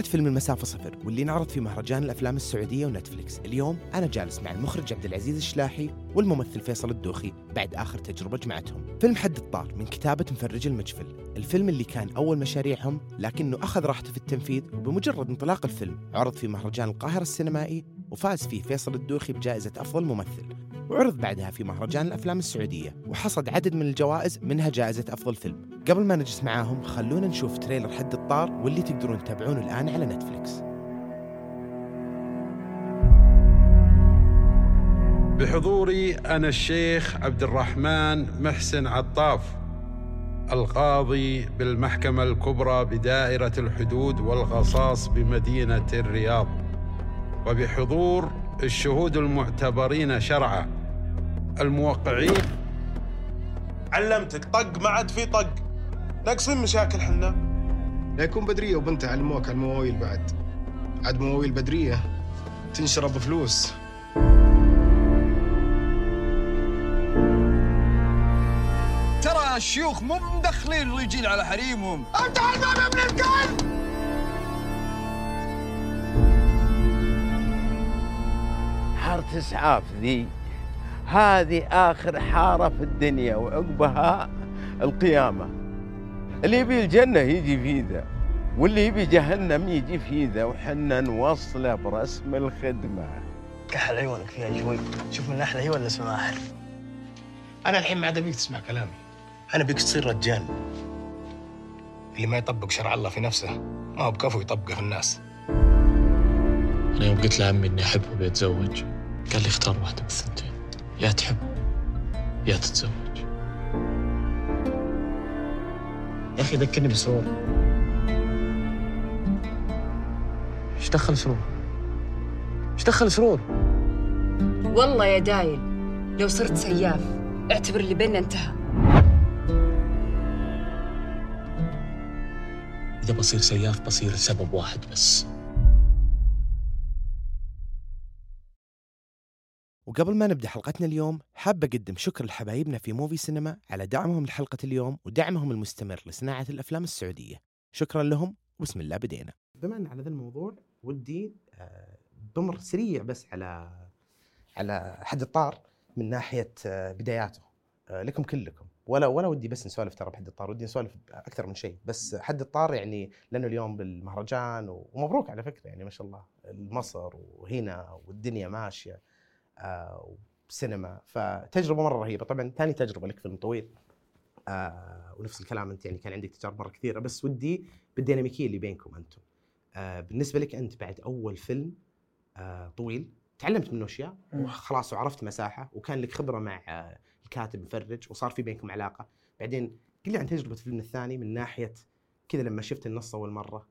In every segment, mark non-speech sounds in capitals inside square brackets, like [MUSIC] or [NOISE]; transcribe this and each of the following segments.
موعد فيلم المسافة صفر واللي انعرض في مهرجان الأفلام السعودية ونتفليكس. اليوم أنا جالس مع المخرج عبد العزيز الشلاحي والممثل فيصل الدوخي بعد آخر تجربة جمعتهم. فيلم حد الطار من كتابة مفرج المجفل. الفيلم اللي كان أول مشاريعهم لكنه أخذ راحته في التنفيذ وبمجرد انطلاق الفيلم عرض في مهرجان القاهرة السينمائي وفاز فيه فيصل الدوخي بجائزة أفضل ممثل. وعرض بعدها في مهرجان الأفلام السعودية وحصد عدد من الجوائز منها جائزة أفضل فيلم. قبل ما نجلس معاهم خلونا نشوف تريلر حد الطار واللي تقدرون تتابعونه الآن على نتفليكس. بحضوري أنا الشيخ عبد الرحمن محسن عطاف القاضي بالمحكمة الكبرى بدائرة الحدود والقصاص بمدينة الرياض. وبحضور الشهود المعتبرين شرعا الموقعين. علمتك طق ما عاد في طق. ناقصين مشاكل حنا. لا يكون بدرية وبنته علموك على المواويل بعد. عاد مواويل بدرية. تنشرب بفلوس ترى الشيوخ مو مدخلين الرجال على حريمهم. حارة إسعاف ذي هذه آخر حارة في الدنيا وعقبها القيامة. اللي يبي الجنة يجي في ذا واللي يبي جهنم يجي في ذا. وحنا نوصله برسم الخدمة. كحل عيونك فيها شوي شوف من أحلى هي ولا اسمها أحلى أنا الحين ما عاد أبيك تسمع كلامي. أنا بيك تصير رجال. اللي ما يطبق شرع الله في نفسه ما هو بكفو يطبقه في الناس. أنا يوم قلت لعمي إني أحب وبيتزوج قال لي اختار واحدة من الثنتين. يا تحب يا تتزوج يا أخي ذكرني بسرور إيش دخل سرور؟ إيش دخل سرور؟ والله يا دايل لو صرت سياف اعتبر اللي بيننا انتهى إذا بصير سياف بصير لسبب واحد بس وقبل ما نبدأ حلقتنا اليوم حاب أقدم شكر لحبايبنا في موفي سينما على دعمهم لحلقة اليوم ودعمهم المستمر لصناعة الأفلام السعودية. شكرا لهم وبسم الله بدينا. بما إن على ذا الموضوع ودي آه، بمر سريع بس على على حد الطار من ناحية آه، بداياته. آه، لكم كلكم. ولا ولا ودي بس نسولف ترى بحد الطار ودي نسولف أكثر من شيء. بس حد الطار يعني لأنه اليوم بالمهرجان ومبروك على فكرة يعني ما شاء الله. مصر وهنا والدنيا ماشية. وسينما. فتجربة مرة رهيبة. طبعا ثاني تجربة لك فيلم طويل. آه ونفس الكلام أنت يعني كان عندك تجارب مرة كثيرة. بس ودي بالديناميكيه اللي بينكم أنتم. آه بالنسبة لك أنت بعد أول فيلم آه طويل تعلمت منه أشياء؟ وخلاص وعرفت مساحة وكان لك خبرة مع آه الكاتب مفرج وصار في بينكم علاقة. بعدين قل لي عن تجربة الفيلم الثاني من ناحية كذا لما شفت النص أول مرة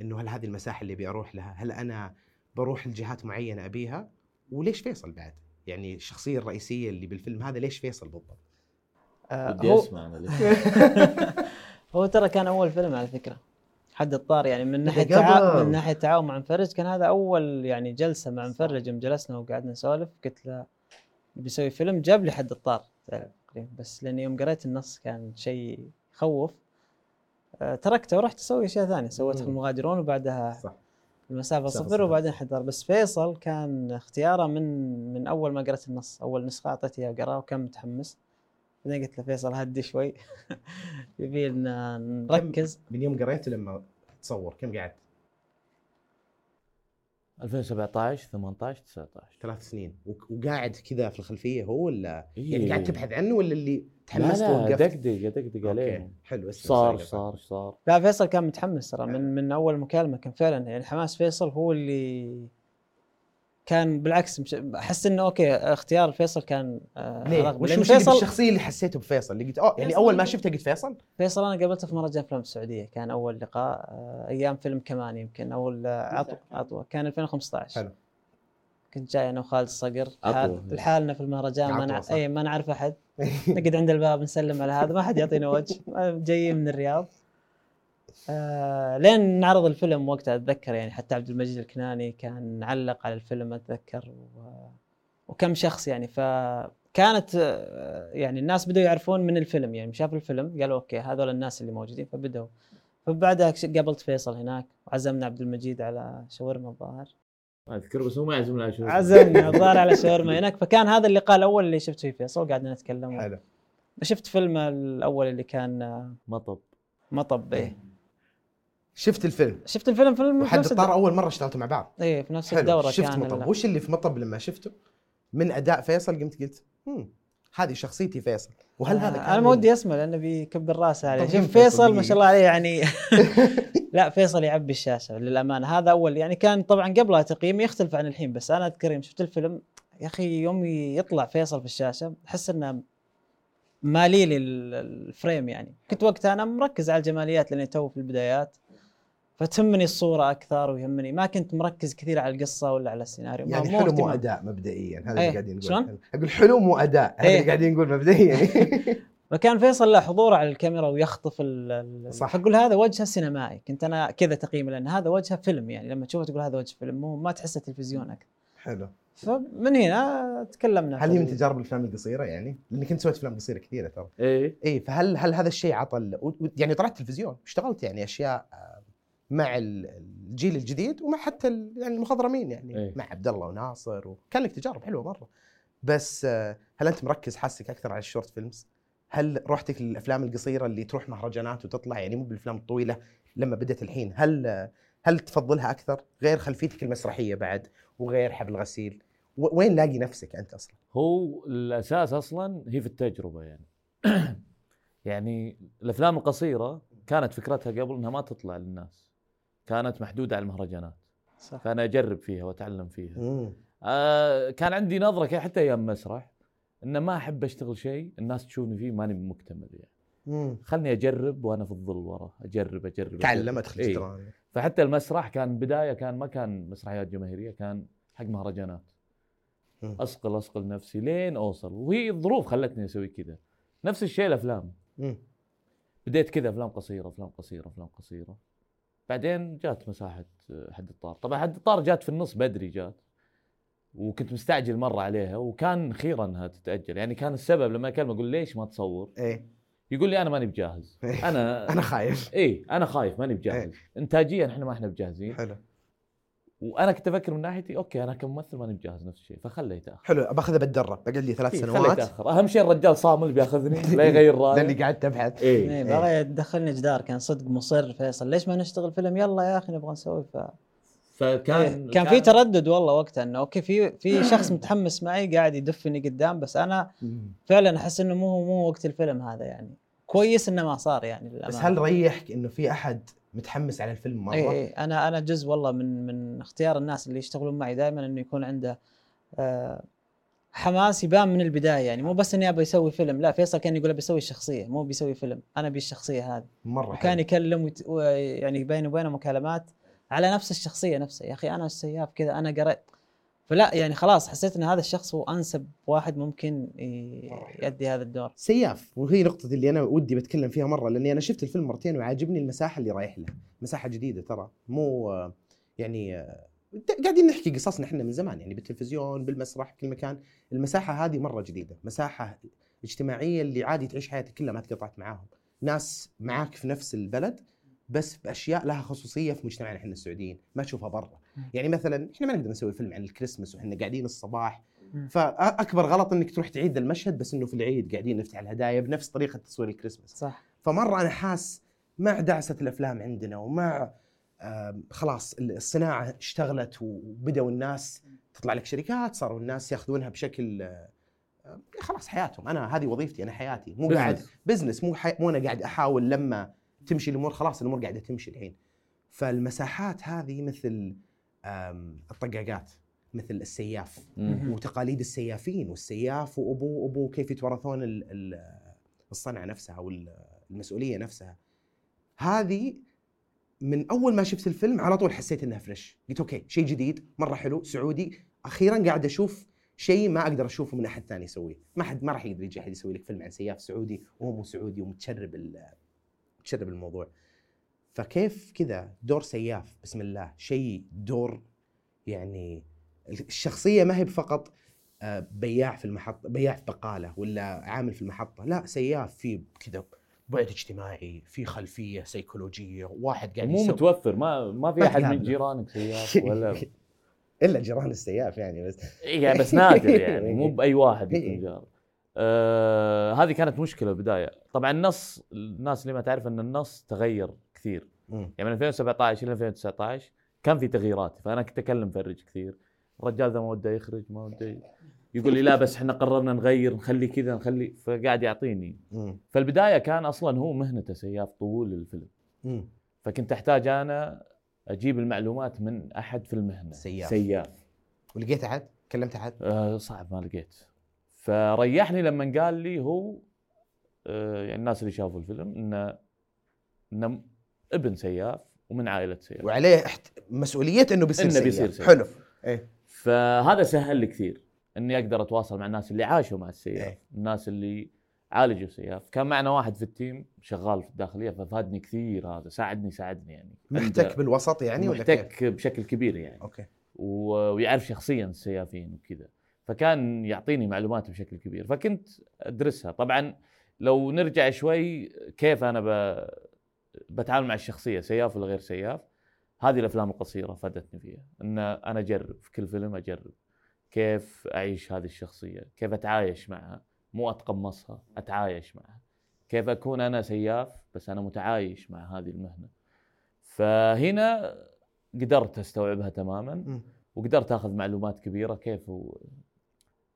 إنه هل هذه المساحة اللي بيروح لها؟ هل أنا بروح لجهات معينة أبيها؟ وليش فيصل بعد يعني الشخصية الرئيسية اللي بالفيلم هذا ليش فيصل بالضبط آه، بدي هو ليش. [LAUGHS] هو ترى كان أول فيلم على فكرة حد الطار يعني من ناحية قبل. تعا... من ناحية تعاون مع مفرج كان هذا أول يعني جلسة مع مفرج يوم جلسنا وقعدنا نسولف قلت له بيسوي فيلم جاب لي حد الطار تقريبا بس لأني يوم قريت النص كان شيء يخوف آه، تركته ورحت أسوي أشياء ثانية سويت. المغادرون وبعدها صح المسافة صفر صفر. وبعدين الطار بس فيصل كان اختياره من من أول ما قرأت النص أول نسخة اعطيته إياه قرأه وكان متحمس. بعدين قلت له فيصل هدي شوي. [LAUGHS] يبي نركز. من يوم قريته لما تصور؟ كم قعدت؟ 2017 18 19 ثلاث سنين. وقاعد كذا في الخلفية هو ولا؟ إيه. يعني قاعد تبحث عنه ولا اللي لا تحمست لا ووقفت؟ دقدق دقدق okay. عليهم حلو اسمع صار. صار صار لا فيصل كان متحمس ترى من من أول مكالمة كان فعلا يعني حماس فيصل هو اللي كان بالعكس مش- أحس إنه okay اختيار فيصل كان آه ليه؟ وش اللي فيصل بالشخصية اللي حسيته بفيصل اللي قلت آه يعني أول ما شفته قلت فيصل؟ فيصل أنا قابلته في مهرجان افلام السعودية كان أول لقاء آه أيام فيلم كمان يمكن أول آه، عطوه عطوة كان 2015 حلو. كنت جاي أنا وخالد الصقر. حال لحالنا في المهرجان ما عطوة، نع... صح. اي ما نعرف أحد [LAUGHS] نقعد عند الباب نسلم على هذا ما حد يعطينا وجه [LAUGHS] جايين من الرياض آه لين نعرض الفيلم وقتها أتذكر يعني حتى عبد المجيد الكناني كان علق على الفيلم أتذكر و... وكم شخص يعني. فكانت آه، يعني الناس بدأوا يعرفون من الفيلم يعني شافوا الفيلم قالوا أوكي هذول الناس اللي موجودين فبدأوا. فبعدها قابلت فيصل هناك وعزمنا عبد المجيد على شاورما الظاهر. ما أذكر بس هو ما يعزمنا على شيء عزمنا [LAUGHS] الظاهر على شاورما هناك. فكان هذا اللقاء الأول اللي شفت فيه فيصل وقعدنا نتكلم. حلو. شفت فيلم الأول اللي كان آه، مطب. مطب إيه. شفت الفيلم. شفت الفيلم؟ فيلم في نفس الد- أول مرة اشتغلتوا مع بعض. إيه في نفس حلو. الدورة شفت كان مطب. وش اللي في مطب لما شفته؟ من أداء فيصل قمت قلت هم هذه شخصيتي فيصل. وهل هذا كان أنا ما ودي اسمه لأنه بيكب الرأس عليه. شوف فيصل ما؟ شاء الله عليه يعني. [LAUGHS] لا فيصل يعبي الشاشة للأمانة. هذا أول يعني كان طبعا قبلها تقييمي يختلف عن الحين بس أنا أذكر يوم شفت الفيلم يا أخي يوم يطلع فيصل في الشاشة أحس إنه مالي لي ال- ال frame يعني. كنت وقتها أنا مركز على الجماليات لأني تو في البدايات. فتهمني الصورة أكثر ويهمني. ما كنت مركز كثير على القصة ولا على السيناريو. ما- يعني حلو مو. أداء مبدئيا هذا إيه، اللي قاعدين نقول. شلون؟ أقول حلو مو أداء هذا إيه. اللي قاعدين نقول مبدئيا. [LAUGHS] فكان فيصل له حضور على الكاميرا ويخطف ال- ال صح. فأقول هذا وجهه سينمائي. كنت أنا كذا تقييمي لأن هذا وجهه فيلم. يعني لما تشوفه تقول هذا وجه فيلم مو ما تحسه تلفزيون أكثر. حلو. فمن هنا تكلمنا. هل هي من تجارب الأفلام القصيرة يعني؟ لانك انت سويت أفلام قصيرة كثيرة ترى. إيه. اي فهل هل هذا الشيء عطى يعني طلعت تلفزيون اشتغلت يعني أشياء آه، مع ال- الجيل الجديد ومع حتى يعني المخضرمين يعني إيه. مع عبد الله وناصر وكان لك تجارب حلوة مرة. بس آه، هل أنت مركز حاسك أكثر على ال short films؟ هل روحتك للأفلام القصيرة اللي تروح مهرجانات وتطلع؟ يعني مو بالأفلام الطويلة لما بدأت الحين. هل آه، هل تفضلها أكثر؟ غير خلفيتك المسرحية بعد وغير حبل غسيل وين لاقي نفسك أنت أصلا؟ هو الأساس أصلا هي في التجربة يعني. [CLEARS THROAT] يعني الأفلام القصيرة كانت فكرتها قبل إنها ما تطلع للناس. كانت محدودة على المهرجانات صح فأنا أجرب فيها وأتعلم فيها مم. آه كان عندي نظرة حتى أيام مسرح ان ما أحب أشتغل شيء الناس تشوفني فيه ماني مكتمل يعني مم. خلني أجرب وأنا في الظل ورا أجرب أجرب تعلم أجرب. ادخل إيه. فحتى المسرح كان بداية كان ما كان مسرحيات جماهيرية كان حق مهرجانات مم. اصقل اصقل نفسي لين أوصل وهي الظروف خلتني أسوي كذا نفس الشيء الأفلام مم. بديت كذا أفلام قصيرة أفلام قصيرة أفلام قصيرة بعدين جات مساحة حد الطار. طبعا حد الطار جات في النص بدري جات وكنت مستعجل مرة عليها وكان خيرا إنها تتأجل. يعني كان السبب لما أكلمه أقول ليش ما تصور؟ إيه. يقول لي أنا ماني بجاهز. إيه. أنا [LAUGHS] أنا خايف. اي أنا خايف ماني بجاهز. انتاجيا إحنا ما إحنا بجاهزين. حلو. وأنا كنت أفكر من ناحيتي okay أنا كممثل ماني بجاهز نفس الشيء فخله يتأخر. حلو باخذها بالدرة بقعد لي ثلاث إيه، خله سنوات. يتأخر. أهم شيء الرجال صامل بيأخذني [LAUGHS] لا يغير رأيه. لاني قاعد ابحث اي إيه بغى يدخلني جدار كان صدق مصر فيصل. ليش ما نشتغل فيلم؟ يلا يا أخي نبغى نسوي ف... فكان إيه، كان في تردد والله وقتها إنه okay في في شخص متحمس معي قاعد يدفني قدام بس أنا فعلا أحس إنه مو مو وقت الفيلم هذا يعني. كويس إنه ما صار يعني بس للأمانة. هل ريحك إنه في أحد متحمس على الفيلم مرة؟ اي اي أنا أنا جزء والله من من اختيار الناس اللي يشتغلون معي دائما إنه يكون عنده آه، حماس يبان من البداية يعني مو بس إني أبي أسوي فيلم لا فيصل كان يقول أبي أسوي الشخصية مو بيسوي فيلم أنا أبي الشخصية هذه مرة وكان حلو. يكلم ويت- ويعني بيني وبينه مكالمات على نفس الشخصية نفسها يا أخي أنا السياف كذا أنا قريت فلا يعني خلاص حسيت إن هذا الشخص هو أنسب واحد ممكن يؤدي هذا الدور. سياف وهي نقطة اللي أنا ودي بتكلم فيها مرة لأني أنا شفت الفيلم مرتين وعاجبني المساحة اللي رايح لها، مساحة جديدة ترى مو يعني قاعدين نحكي قصصنا إحنا من زمان يعني بالتلفزيون بالمسرح كل مكان، المساحة هذه مرة جديدة، مساحة اجتماعية اللي عادي تعيش حياتك كلها ما تقطعت معاهم، ناس معاك في نفس البلد بس بأشياء لها خصوصية في مجتمعنا إحنا السعوديين ما تشوفها برا. يعني مثلا إحنا ما نقدر نسوي فيلم عن الكريسماس وإحنا قاعدين الصباح. فأكبر غلط إنك تروح تعيد المشهد بس إنه في العيد قاعدين نفتح الهدايا بنفس طريقة تصوير الكريسماس. صح. فمرة أنا حاس مع دعسة الأفلام عندنا ومع آم، خلاص الصناعة اشتغلت وبدأوا الناس تطلع لك شركات صاروا الناس يأخذونها بشكل آه، آه، خلاص حياتهم. أنا هذه وظيفتي أنا حياتي. مو business. قاعد business مو حي... مو أنا قاعد أحاول لما تمشي الأمور خلاص الأمور قاعدة تمشي الحين. فالمساحات هذه مثل الطقاقات مثل السياف مم. وتقاليد السيافين والسياف وابوه وابوه كيف يتورثون ال- ال- الصنعة نفسها والمسؤوليه نفسها. هذه من أول ما شفت الفيلم على طول حسيت إنها fresh. قلت okay شيء جديد مرة حلو سعودي. أخيرا قاعد أشوف شيء ما أقدر أشوفه من أحد ثاني يسويه. ما حد ما راح يقدر يجي أحد يسوي لك فيلم عن سياف سعودي وهو مو سعودي ومتشرب متشرب الموضوع. فكيف كذا دور سياف؟ بسم الله. شيء دور يعني الشخصية ما هي فقط آه، بياع في المحطه بياع في بقالة ولا عامل في المحطة. لا سياف في كذا بعد اجتماعي في خلفية سيكولوجية واحد قاعد مو يسوي- متوفر. ما ما في أحد من. جيرانك سياف ولا [LAUGHS] إلا جيران السياف يعني بس. يعني بس نادر [LAUGHS] يعني. مو بأي واحد إيه. يكون جار. آه هذه كانت مشكلة بدايه طبعا النص الناس اللي ما تعرف إن النص تغير كثير مم. يعني من 2017 إلى 2019 كان في تغييرات فأنا كنت أكلم فرج كثير الرجال ذا ما وده يخرج ما وده يقول لي لا بس إحنا قررنا نغير نخلي كذا نخلي فقاعد يعطيني مم. فالبداية كان أصلا هو مهنته سياف طول الفيلم مم. فكنت أحتاج أنا أجيب المعلومات من أحد في المهنة سياف. سياف ولقيت أحد؟ كلمت أحد؟ آه صعب ما لقيت فريحني لما قال لي هو آه يعني الناس اللي شافوا الفيلم إنه إنه ابن سياف ومن عائلة سياف. وعليه احت... مسؤولية إنه بيصير إنه سياف. بيصير سياف. حلو. إيه. فهذا سهل لي كثير إني أقدر أتواصل مع الناس اللي عاشوا مع السياف إيه. الناس اللي عالجوا سياف. كان معنا واحد في التيم شغال في الداخلية ففادني كثير هذا ساعدني ساعدني يعني. محتك بالوسط يعني ولا كيف؟ محتك بشكل كبير يعني. okay. و- ويعرف شخصيا السيافين وكذا. فكان يعطيني معلومات بشكل كبير فكنت أدرسها. طبعا لو نرجع شوي كيف أنا ب... بتعامل مع الشخصية سياف ولا غير سياف هذه الأفلام القصيرة فادتني فيها إن أنا أجرب في كل فيلم أجرب كيف أعيش هذه الشخصية كيف أتعايش معها مو أتقمصها أتعايش معها كيف أكون أنا سياف بس أنا متعايش مع هذه المهنة. فهنا قدرت أستوعبها تماما. وقدرت أخذ معلومات كبيرة كيف و...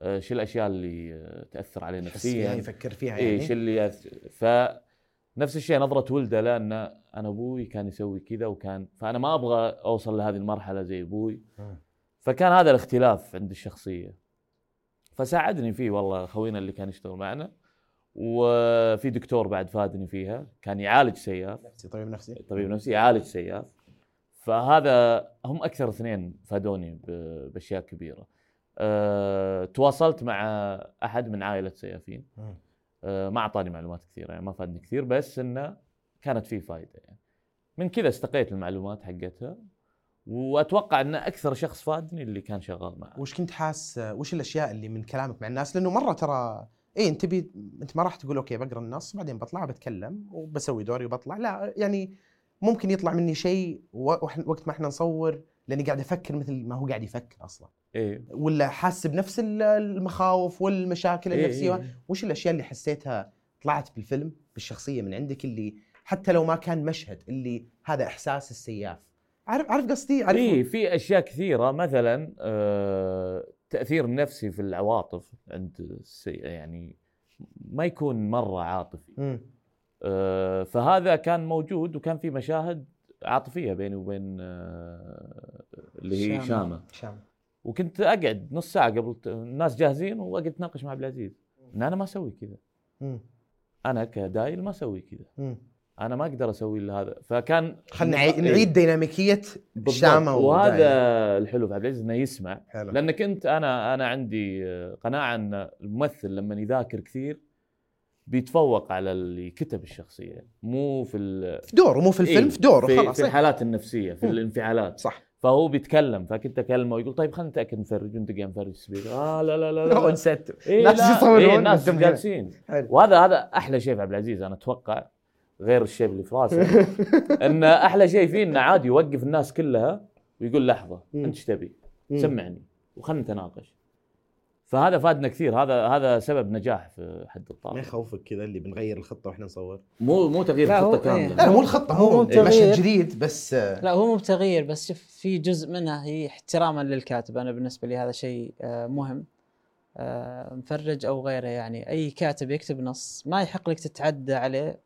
آه، شو الأشياء اللي تأثر عليه يحس نفسيا؟ يفكر فيها اي يعني؟ شو اللي ف نفس الشيء نظرة ولده لأن أنا أبوي كان يسوي كذا وكان فأنا ما أبغى أوصل لهذه المرحلة زي أبوي. فكان هذا الاختلاف عند الشخصية. فساعدني فيه والله خوينا اللي كان يشتغل معنا. وفي دكتور بعد فادني فيها كان يعالج سياف. نفسي طبيب نفسي. طبيب نفسي يعالج سياف. فهذا هم أكثر اثنين فادوني بأشياء كبيرة. أه تواصلت مع أحد من عائلة سيافين. ما أعطاني معلومات كثيرة يعني ما فادني كثير بس إنه كانت فيه فائده يعني. من كذا استقيت المعلومات حقتها وأتوقع إن أكثر شخص فادني اللي كان شغال معه. وش كنت حاس وش الأشياء اللي من كلامك مع الناس لأنه مرة ترى إيه أنت بي أنت ما راح تقول okay بقرأ النص بعدين بطلع بتكلم وبسوي دوري وبطلع لا يعني ممكن يطلع مني شيء وقت ما إحنا نصور لأني قاعد أفكر مثل ما هو قاعد يفكر أصلا. إيه. ولا حاس بنفس ال- المخاوف والمشاكل إيه النفسيه إيه. وش الأشياء اللي حسيتها طلعت بالفيلم بالشخصية من عندك اللي حتى لو ما كان مشهد اللي هذا إحساس السياف. عارف عارف قصدي؟ عارف في في أشياء كثيرة مثلا آه، تأثير نفسي في العواطف عند السي يعني ما يكون مرة عاطفي. آه، فهذا كان موجود وكان في مشاهد عاطفية بيني وبين آه، اللي هي شامة شامة وكنت أقعد نص ساعة قبل الناس جاهزين وأقعد اتناقش مع عبد العزيز إن أنا ما أسوي كذا. أنا كدايل ما أسوي كذا. أنا ما أقدر أسوي إلا هذا فكان خلنا إيه. نعيد ديناميكية بالضبط. شامة وهذا ودايل. الحلو في عبد العزيز إنه يسمع حلو. لانك انت أنا أنا عندي آه، قناعة إن الممثل لما يذاكر كثير بيتفوق على اللي كتب الشخصية مو في ال- في دوره مو في الفيلم إيه، في دوره في, خلاص في إيه. الحالات النفسية في مم. الانفعالات صح فهو بيتكلم فكنت أكلمه ويقول طيب خلينا نتأكد نفرج وانت قاعد مفرج سبيكر آه لا لا لا, لا, لا. نسيت إيه ناس يصورون إيه قدام جالسين. وهذا هذا أحلى شيء في عبد العزيز أنا أتوقع غير الشيء اللي في راسه [LAUGHS] إن أحلى شيء فيه إنه عادي يوقف الناس كلها ويقول لحظة. أنت إيش تبي؟ سمعني وخلنا نتناقش فهذا فادنا كثير. هذا هذا سبب نجاح في حد ما الطاقه يخوفك كذا اللي بنغير الخطة وإحنا نصور؟ مو مو تغيير لا، هو- خطه إيه. كاملة. لا مو الخطة هو مشهد. جديد بس آه، لا هو مو بتغيير بس شوف في جزء منها هي احتراما للكاتب. أنا بالنسبة لي هذا شيء آه، مهم. آه، مفرج أو غيره يعني. أي كاتب يكتب نص ما يحق لك تتعدى عليه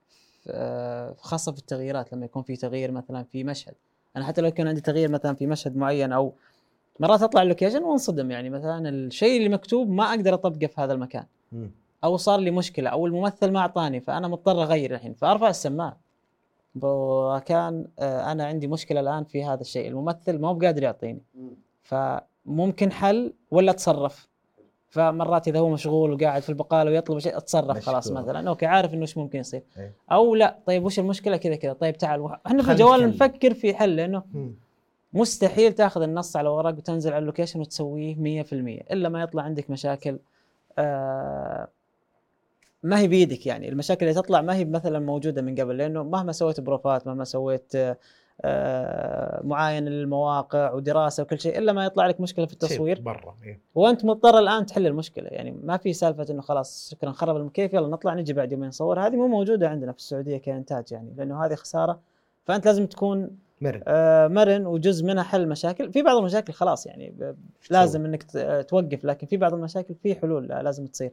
خاصة في التغييرات. لما يكون في تغيير مثلا في مشهد. أنا حتى لو كان عندي تغيير مثلا في مشهد معين أو مرات أطلع اللوكيشن وانصدم يعني مثلا الشيء اللي مكتوب ما أقدر أطبقه في هذا المكان مم. أو صار لي مشكلة أو الممثل ما أعطاني فأنا مضطر أغير الحين فأرفع السماعة وكان آه، أنا عندي مشكلة الآن في هذا الشيء الممثل ما هو بقادر يعطيني فممكن حل ولا أتصرف فمرات إذا هو مشغول وقاعد في البقالة ويطلب شيء أتصرف خلاص. مثلا okay عارف إنه إيش ممكن يصير إيه. أو لا طيب وش المشكلة كذا كذا طيب تعال إحنا في الجوال. نفكر في حل لأنه. مستحيل تاخذ النص على ورق وتنزل على ال location وتسويه 100% إلا ما يطلع عندك مشاكل آه ما هي بيدك يعني. المشاكل اللي تطلع ما هي مثلا موجودة من قبل لأنه مهما سويت بروفات مهما سويت آه، آه، معاينه للمواقع ودراسة وكل شيء إلا ما يطلع لك مشكلة في التصوير. برا إيه. وأنت مضطر الآن تحل المشكلة. يعني ما في سالفة إنه خلاص شكرا خرب المكيف يلا نطلع نجي بعد يومين نصور. هذه مو موجودة عندنا في السعودية كإنتاج يعني لأنه هذه خسارة. فأنت لازم تكون مرن. آه مرن وجزء منها حل مشاكل. في بعض المشاكل خلاص يعني لازم إنك توقف لكن في بعض المشاكل في حلول لازم تصير.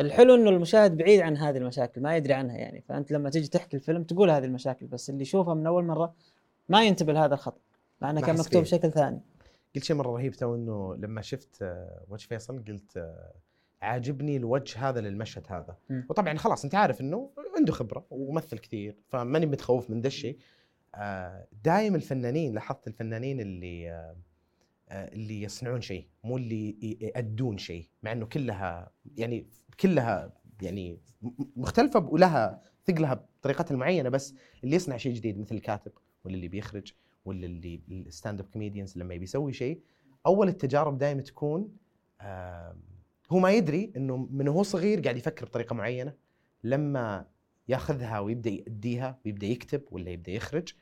الحلو إنه المشاهد بعيد عن هذه المشاكل ما يدري عنها يعني. فأنت لما تيجي تحكي الفيلم تقول هذه المشاكل بس اللي يشوفها من أول مرة ما ينتبه لهذا الخطا مع إنه كان مكتوب فيه. بشكل ثاني. قلت شيء مرة رهيب تو إنه لما شفت آه، وجه فيصل قلت آه، عاجبني الوجه هذا للمشهد هذا. مم. وطبعا خلاص أنت عارف إنه عنده خبرة وممثل كثير فماني متخوف من ذا الشيء. دايم الفنانين لاحظت الفنانين اللي آه، آه، اللي يصنعون شيء مو اللي يأدون شيء مع إنه كلها يعني كلها يعني مختلفة ولها ثقلها بطريقتها المعينة بس اللي يصنع شيء جديد مثل الكاتب ولا اللي بيخرج ولا اللي ال stand-up comedians لما يسوي شيء أول التجارب دائما تكون هو ما يدري إنه من هو صغير قاعد يفكر بطريقة معينة لما ياخذها ويبدأ يأديها ويبدأ يكتب ولا يبدأ يخرج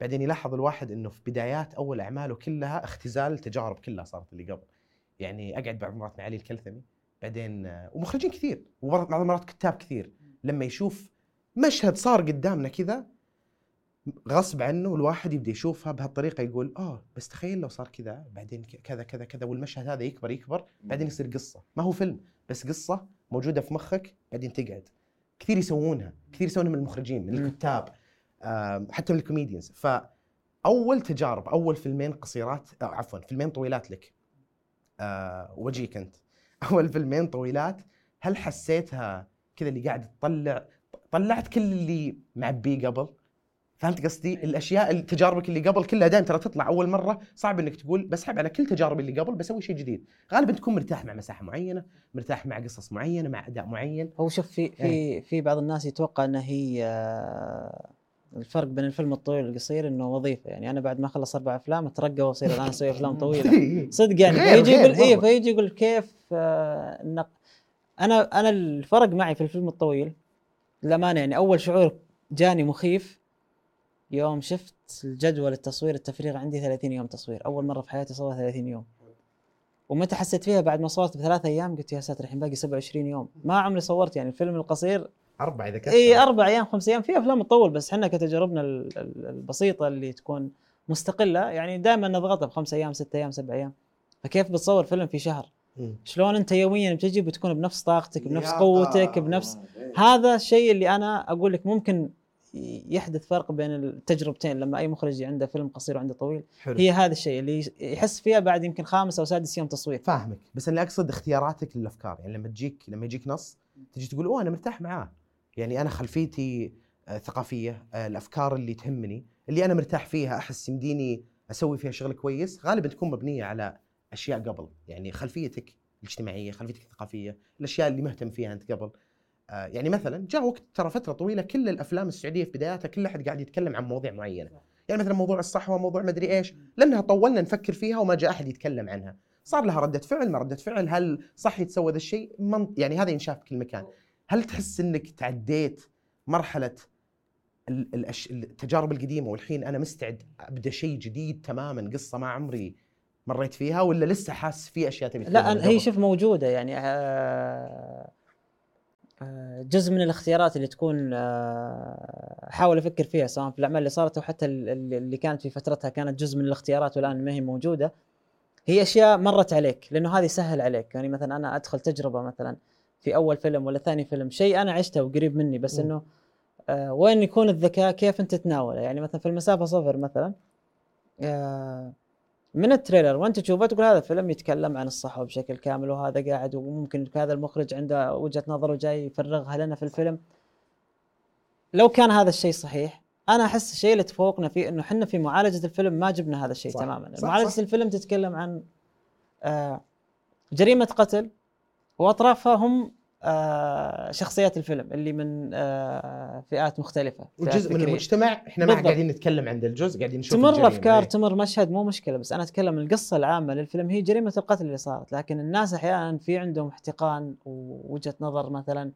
بعدين يلاحظ الواحد إنه في بدايات أول أعماله كلها اختزال التجارب كلها صارت اللي قبل. يعني أقعد بعض المرات مع علي الكلثمي بعدين آه، ومخرجين كثير وبعض المرات كتاب كثير. لما يشوف مشهد صار قدامنا كذا غصب عنه الواحد يبدأ يشوفها بهالطريقة يقول آه بس تخيل لو صار كذا بعدين كذا كذا كذا والمشهد هذا يكبر يكبر بعدين يصير قصة. ما هو فيلم بس قصة موجودة في مخك بعدين تقعد. كثير يسوونها كثير يسوونها من المخرجين من. الكتاب. حتى من ال comedians. فأول تجارب أول فيلمين قصيرات آه عفوا فيلمين طويلات لك. آه وجيك أنت. [LAUGHS] أول فيلمين طويلات هل حسيتها كذا اللي قاعد تطلع؟ طلعت كل اللي معبيه قبل؟ فهمت قصدي؟ الأشياء ال- تجاربك اللي قبل كلها دائما ترى تطلع أول مرة. صعب إنك تقول بسحب على كل تجاربي اللي قبل بسوي شيء جديد، غالبا تكون مرتاح مع مساحة معينة، مرتاح مع قصص معينة، مع أداء معين. هو شوف في في في بعض الناس يتوقع انه هي آه، الفرق بين الفيلم الطويل والقصير إنه وظيفة. يعني أنا بعد ما أخلص أربع أفلام أترقى وأصير. الآن أسوي أفلام [LAUGHS] طويلة. صدق يعني فيجي يقول اي. فيجي يقول كيف آه، أنا أنا الفرق معي في الفيلم الطويل للأمانة يعني أول شعور جاني مخيف يوم شفت الجدول التصوير التفريغ عندي 30 يوم تصوير. أول مرة في حياتي صور 30 يوم. ومتى حسيت فيها؟ بعد ما صورت بثلاث أيام قلت يا ساتر الحين باقي 27 يوم. ما عمري صورت يعني الفيلم القصير اربعه إذا كثر اي أربع أيام خمس أيام. في أفلام تطول بس إحنا كتجاربنا ال- ال- البسيطة اللي تكون مستقلة يعني دائما نضغطها بخمس أيام ست أيام سبع أيام. فكيف بتصور فيلم في شهر؟ شلون أنت يوميا بتجي بتكون بنفس طاقتك بنفس. قوتك بنفس هذا الشيء اللي أنا أقول لك ممكن يحدث فرق بين التجربتين. لما أي مخرج عنده فيلم قصير وعنده طويل حلو. هي هذا الشيء اللي يحس فيها بعد يمكن خامس أو سادس يوم تصوير. فاهمك. بس أنا أقصد اختياراتك للأفكار. يعني لما تجيك لما يجيك نص تجي تقول أوه أنا مرتاح معاه. يعني أنا خلفيتي آه، ثقافية آه، الأفكار اللي تهمني اللي أنا مرتاح فيها أحس يمديني أسوي فيها شغل كويس غالبا تكون مبنية على أشياء قبل. يعني خلفيتك الاجتماعية خلفيتك الثقافية الأشياء اللي مهتم فيها أنت قبل. آه، يعني مثلا جاء وقت ترى فترة طويلة كل الأفلام السعودية في بداياتها كل أحد قاعد يتكلم عن مواضيع معينة. يعني مثلا موضوع الصحوة موضوع مدري إيش. لأنها طولنا نفكر فيها وما جاء أحد يتكلم عنها. صار لها ردة فعل ما ردة فعل هل صح يتسوى ذا الشيء؟ من يعني هذا ينشاف في كل مكان. هل تحس إنك تعديت الأش... التجارب القديمة والحين أنا مستعد أبدأ شيء جديد تماما قصة ما عمري مريت فيها ولا لسه حاس في أشياء تبي لا أنا- هي؟ شوف موجودة يعني آه، آه، جزء من الاختيارات اللي تكون آه، احاول أفكر فيها سواء في الأعمال اللي صارت أو حتى ال- ال- اللي كانت في فترتها كانت جزء من الاختيارات والآن ما هي موجودة هي أشياء مرت عليك لأنه هذه سهل عليك يعني مثلا أنا أدخل تجربة مثلا في أول فيلم ولا ثاني فيلم شيء أنا عشته وقريب مني بس. إنه آه، وين يكون الذكاء كيف أنت تتناوله يعني مثلا في المسافة صفر مثلا آه، من التريلر وأنت تشوفه تقول هذا فيلم يتكلم عن الصحوه بشكل كامل وهذا قاعد وممكن هذا المخرج عنده وجهة نظر وجاي يفرغها لنا في الفيلم لو كان هذا الشيء صحيح أنا أحس الشيء اللي تفوقنا فيه إنه إحنا في معالجة الفيلم ما جبنا هذا الشيء صح. تماما صح، معالجة صح. الفيلم تتكلم عن آه جريمة قتل واطرافها هم آه شخصيات الفيلم اللي من آه فئات مختلفة فئات وجزء من فكرية. المجتمع إحنا ما. قاعدين نتكلم عن الجزء قاعدين نشوف تمر. أفكار إيه. تمر مشهد مو مشكلة بس أنا أتكلم القصة العامة للفيلم هي جريمة القتل اللي صارت لكن الناس أحيانا في عندهم احتقان ووجهة نظر مثلا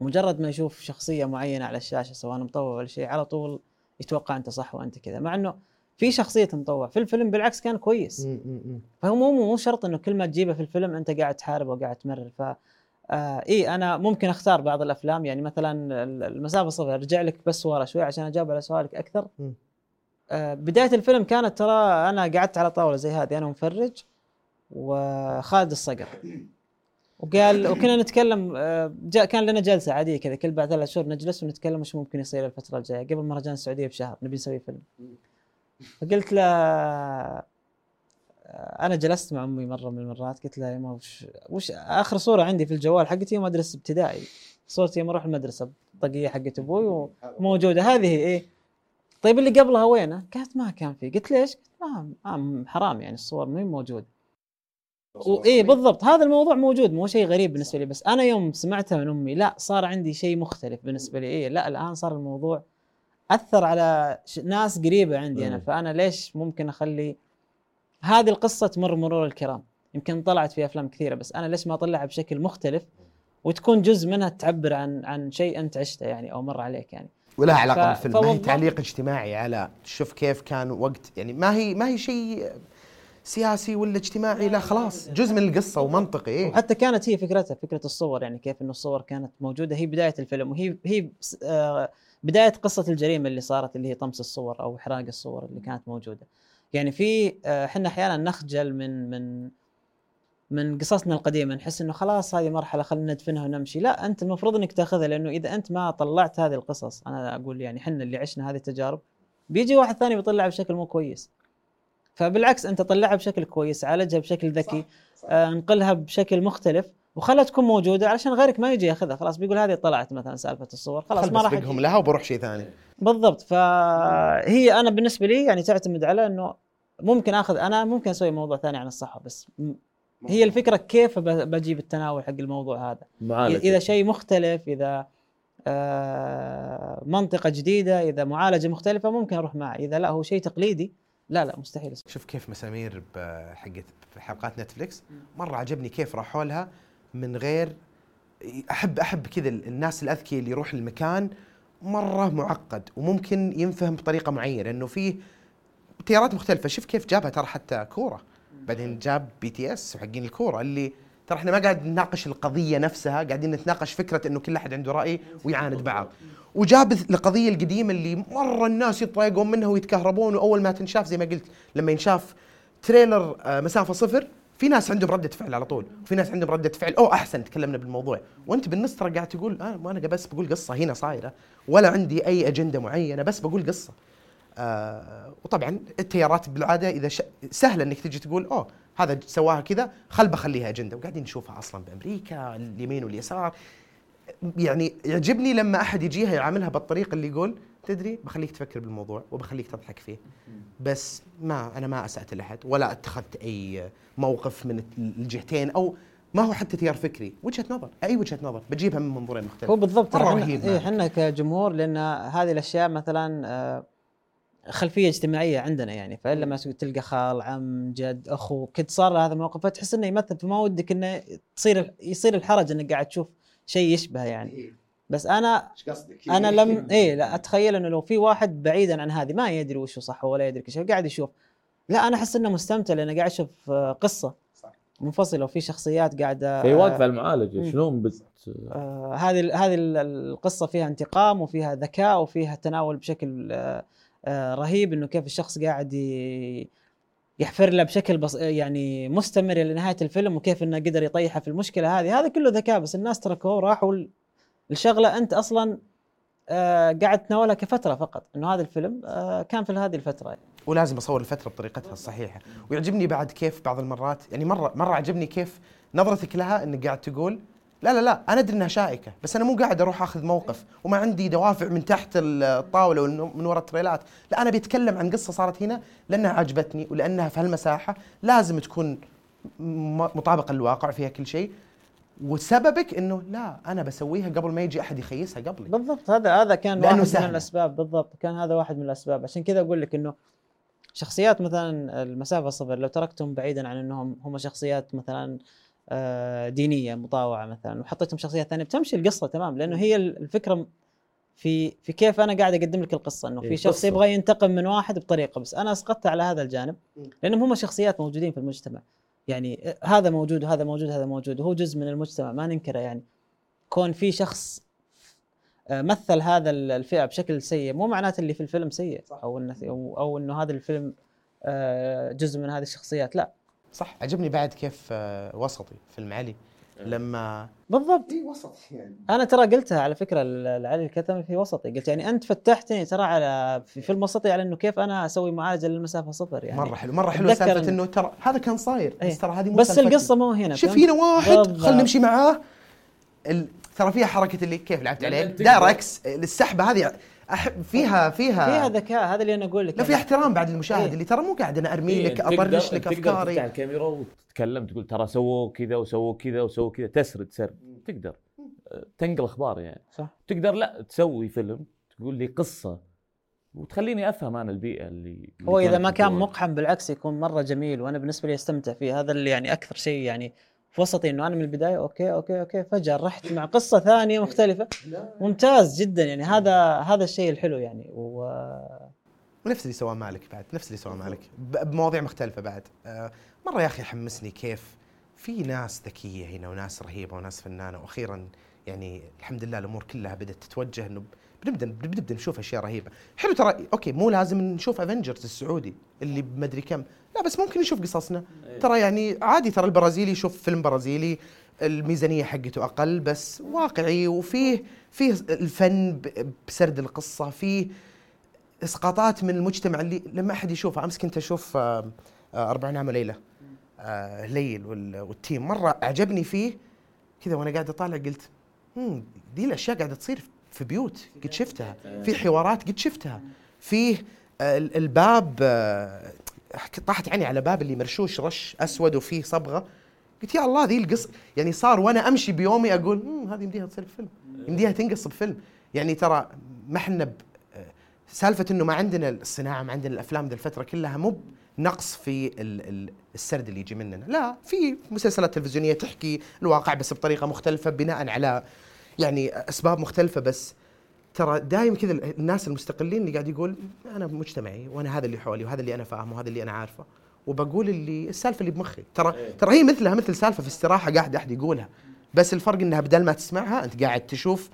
مجرد ما يشوف شخصية معينة على الشاشة سواء مطوع ولا شيء على طول يتوقع أنت صح وأنت كذا مع إنه في شخصية مطوع. في الفيلم بالعكس كان كويس. فهو مو مو شرط إنه كل ما تجيبه في الفيلم أنت قاعد تحارب وقاعد تمرر. ف آه إي أنا ممكن أختار بعض الأفلام. يعني مثلا المسافة صفر أرجع لك بس ورا شوي عشان أجاوب على سؤالك أكثر. آه بداية الفيلم كانت ترى أنا قعدت على طاولة زي هذه أنا ومفرج وخالد الصقر. وقال وكنا نتكلم آه، جاء كان لنا جلسة عادية كذا كل بعد ثلاث شهور نجلس ونتكلم وش ممكن يصير الفترة الجاية. قبل مهرجان السعودية بشهر نبي نسوي فيلم. فقلت له أنا جلست مع أمي مرة من المرات قلت لها يا ما وش وش آخر صورة عندي في الجوال حقتي يوم ادرس ابتدائي صورتي يوم أروح المدرسة الطاقية حقت أبوي وموجوده هذه إيه؟ طيب اللي قبلها وينه؟ قالت ما كان في. قلت ليش؟ قلت ما, حرام يعني الصور مو موجوده اي بالضبط. هذا الموضوع موجود مو شيء غريب بالنسبة لي بس أنا يوم سمعتها من أمي لا صار عندي شيء مختلف بالنسبة لي. إيه لا الآن صار الموضوع أثر على ناس قريبة عندي أنا فأنا ليش ممكن أخلي هذه القصة تمر مرور الكرام؟ يمكن طلعت في أفلام كثيرة بس أنا ليش ما أطلعها بشكل مختلف وتكون جزء منها تعبر عن عن شيء أنت عشته يعني أو مر عليك يعني. ولها علاقة ف... بالفيلم. ما هي تعليق اجتماعي على شوف كيف كان وقت يعني ما هي ما هي شيء سياسي ولا اجتماعي لا خلاص جزء من القصة ومنطقي إيه؟ وحتى كانت هي فكرتها فكرة الصور يعني كيف إنه الصور كانت موجودة هي بداية الفيلم وهي هي آه بداية قصة الجريمة اللي صارت اللي هي طمس الصور أو إحراق الصور اللي كانت موجودة. يعني في إحنا آه أحيانا نخجل من من من قصصنا القديمة نحس إنه خلاص هذه مرحلة خلينا ندفنها ونمشي. لا أنت المفروض إنك تأخذها لأنه إذا أنت ما طلعت هذه القصص أنا أقول يعني إحنا اللي عشنا هذه التجارب بيجي واحد ثاني بيطلعها بشكل مو كويس. فبالعكس أنت طلعها بشكل كويس عالجها بشكل ذكي آه انقلها بشكل مختلف. وخلها تكون موجودة علشان غيرك ما يجي ياخذها. خلاص بيقول هذه طلعت مثلا سالفة الصور. خلاص ما راح بقهم لها وبروح شيء ثاني. بالضبط. فهي أنا بالنسبة لي يعني تعتمد على إنه ممكن آخذ أنا ممكن أسوي موضوع ثاني عن الصحة بس هي الفكرة كيف بجيب التناول حق الموضوع هذا. معالجة. إذا شيء مختلف إذا آه منطقة جديدة إذا معالجة مختلفة ممكن أروح معه. إذا لا هو شيء تقليدي لا لا مستحيل. شوف كيف مسامير حقت حلقات Netflix مرة عجبني كيف راحوا لها. من غير أحب أحب كذا الناس الأذكياء اللي يروح المكان مرة معقد وممكن ينفهم بطريقة معينة لأنه فيه تيارات مختلفة. شوف كيف جابها ترى حتى كورة. بعدين جاب BTS وحقين الكورة اللي ترى إحنا ما قاعد نناقش القضية نفسها قاعدين نتناقش فكرة إنه كل أحد عنده رأي ويعاند بعض. وجاب القضية القديمة اللي مرة الناس يتضايقون منها ويتكهربون وأول ما تنشاف زي ما قلت لما ينشاف تريلر آه، مسافة صفر في ناس عندهم ردة فعل على طول وفي ناس عندهم ردة فعل أو أحسن تكلمنا بالموضوع. وأنت بالنص ترى قاعد تقول آه ما أنا بس بقول قصة هنا صايرة ولا عندي أي أجندة معينة بس بقول قصة. آه وطبعا التيارات بالعادة إذا ش... إنك تجي تقول أوه هذا سواها كذا خل بخليها أجندة. وقاعدين نشوفها أصلا بأمريكا اليمين واليسار. يعني يعجبني لما أحد يجيها يعاملها بالطريقة اللي يقول تدري؟ بخليك تفكر بالموضوع وبخليك تضحك فيه. بس ما أنا ما أسأت لاحد ولا اتخذت أي موقف من الجهتين أو ما هو حتى تيار فكري. وجهة نظر أي وجهة نظر بجيبها من منظورين مختلفين هو بالضبط مرة رهيب إيه، إحنا كجمهور لأن هذه الأشياء مثلا آه، خلفية اجتماعية عندنا يعني. فإلا ما تلقى خال عم جد اخو كنت صار هذا الموقف فتحس إنه يمثل. فما ودك إنه تصير يصير الحرج إنك قاعد تشوف شيء يشبه يعني. إيه. بس أنا أنا لم إيه لا أتخيل إنه لو في واحد بعيدا عن هذه ما يدري وش صح ولا يدري كيف قاعد يشوف. لا أنا أحس إنه مستمتع لأنه قاعد أشوف آه، قصة صح. منفصلة وفي شخصيات قاعدة في واقفة المعالجة شلون بت آه هذه هذه القصة فيها انتقام وفيها ذكاء وفيها تناول بشكل آه آه رهيب إنه كيف الشخص قاعد يحفر له بشكل بص... يعني مستمر إلى نهايه الفيلم وكيف إنه قدر يطيحه في المشكلة هذه. هذا كله ذكاء بس الناس تركوه وراحوا الشغله أنت أصلا آه قاعد تناولها كفترة فقط إنه هذا الفيلم آه كان في هذه الفترة. ولازم أصور الفترة بطريقتها الصحيحة. ويعجبني بعد كيف بعض المرات يعني مرة مرة عجبني كيف نظرتك لها إنك قاعد تقول لا لا لا أنا أدري إنها شائكة بس أنا مو قاعد أروح آخذ موقف وما عندي دوافع من تحت الطاولة ومن وراء التريلات. لا أنا بيتكلم عن قصة صارت هنا لأنها عجبتني ولأنها في هالمساحة لازم تكون مطابقة للواقع فيها كل شيء. وسببك إنه لا أنا بسويها قبل ما يجي أحد يخيسها قبلي. بالضبط هذا هذا كان واحد سهل. من الأسباب بالضبط كان هذا واحد من الأسباب. عشان كذا أقول لك إنه شخصيات مثلا المسافة الصفر لو تركتهم بعيدا عن إنهم هم شخصيات مثلا آه، دينية مطاوعة مثلا وحطيتهم شخصيات ثانية بتمشي القصة تمام لأنه هي الفكرة في في كيف أنا قاعد أقدم لك القصة إنه في إيه، شخص. يبغى ينتقم من واحد بطريقة بس أنا أسقطت على هذا الجانب لأنهم هم شخصيات موجودين في المجتمع. يعني هذا موجود وهذا موجود هذا موجود وهو جزء من المجتمع ما ننكره يعني. كون في شخص مثل هذا ال- الفئة بشكل سيء مو معناته اللي في الفيلم سيء أو إنه أو, أو إنه هذا الفيلم آه، جزء من هذه الشخصيات لا. صح. عجبني بعد كيف آه، وسطي فيلم علي. لما بالضبط اي وسط يعني أنا ترى قلتها على فكرة لعلي الكتمي في وسطي قلت يعني أنت فتحتني ترى على في فيلم وسطي على إنه كيف أنا أسوي معالجة للمسافة صفر يعني مرة حلو مرة حلوة أتذكر سالفة إن- إنه ترى هذا كان صاير إيه. بس ترى هذه مو بس. القصة مو هنا شوف؟ هنا واحد. خلينا نمشي معاه ال... ترى فيها حركة اللي كيف لعبت عليه أنت داير تقدر- إكس السحبة هذه أحب فيها فيها فيها ذكاء هذا اللي أنا أقول لك لا يعني. احترام بعد للمشاهد إيه. اللي ترى مو قاعد أنا أرمي إيه، لك اطرش لك أنت تقدر أفكاري. الكاميرا وتتكلم تقول ترى سووا كذا وسووا كذا وسووا كذا تسرد سرد. تقدر. أه، تنقل أخبار يعني. صح. تقدر لا تسوي فيلم تقول لي قصة وتخليني أفهم أنا البيئة اللي هو إذا ما كان. مقحم بالعكس يكون مرة جميل وأنا بالنسبة لي أستمتع فيه. هذا اللي يعني أكثر شيء يعني في وسطي إنه أنا من البداية okay okay okay فجأة رحت مع قصة ثانية مختلفة. ممتاز جدا يعني. هذا هذا الشيء الحلو يعني. و ونفس اللي سواه مالك بعد نفس اللي سواه مالك. بمواضيع مختلفة بعد. آه، مرة يا أخي حمسني كيف في ناس ذكية هنا وناس رهيبة وناس فنانة. وأخيرا يعني الحمد لله الأمور كلها بدأت تتوجه إنه بنبدا بنبدأ نشوف أشياء رهيبة. حلو ترى okay مو لازم نشوف Avengers السعودي اللي بمدري كم. لا بس ممكن نشوف قصصنا. ترى يعني عادي ترى البرازيلي يشوف فيلم برازيلي الميزانية حقته أقل بس واقعي وفيه فيه الفن بسرد القصة فيه إسقاطات من المجتمع اللي لما أحد يشوفها أمس كنت أشوف آه، آه، أربع نعم ليله آه، ليل وال- والتيم. مرة أعجبني فيه كذا وأنا قاعد أطالع قلت "مم، دي الأشياء قاعدة تصير في بيوت قد شفتها في حوارات قد شفتها فيه آه، ال- الباب آه، طاحت عيني على باب اللي مرشوش رش أسود وفيه صبغة. قلت يا الله ذي القص يعني صار وأنا أمشي بيومي أقول "مم، هذه يمديها تصير بفيلم. يمديها تنقص بفيلم. يعني ترى ما إحنا ب- سالفة إنه ما عندنا الصناعة ما عندنا الأفلام ذي الفترة كلها مو نقص في ال- ال- السرد اللي يجي مننا. لا في مسلسلات تلفزيونية تحكي الواقع بس بطريقة مختلفة بناء على يعني أسباب مختلفة بس ترى دايم كذا الناس المستقلين اللي قاعد يقول أنا مجتمعي وأنا هذا اللي حولي وهذا اللي أنا فاهمه وهذا اللي أنا عارفه وبقول اللي السالفة اللي بمخي. ترى ترى هي مثلها مثل سالفة في استراحة قاعد أحد يقولها بس الفرق إنها بدل ما تسمعها أنت قاعد تشوف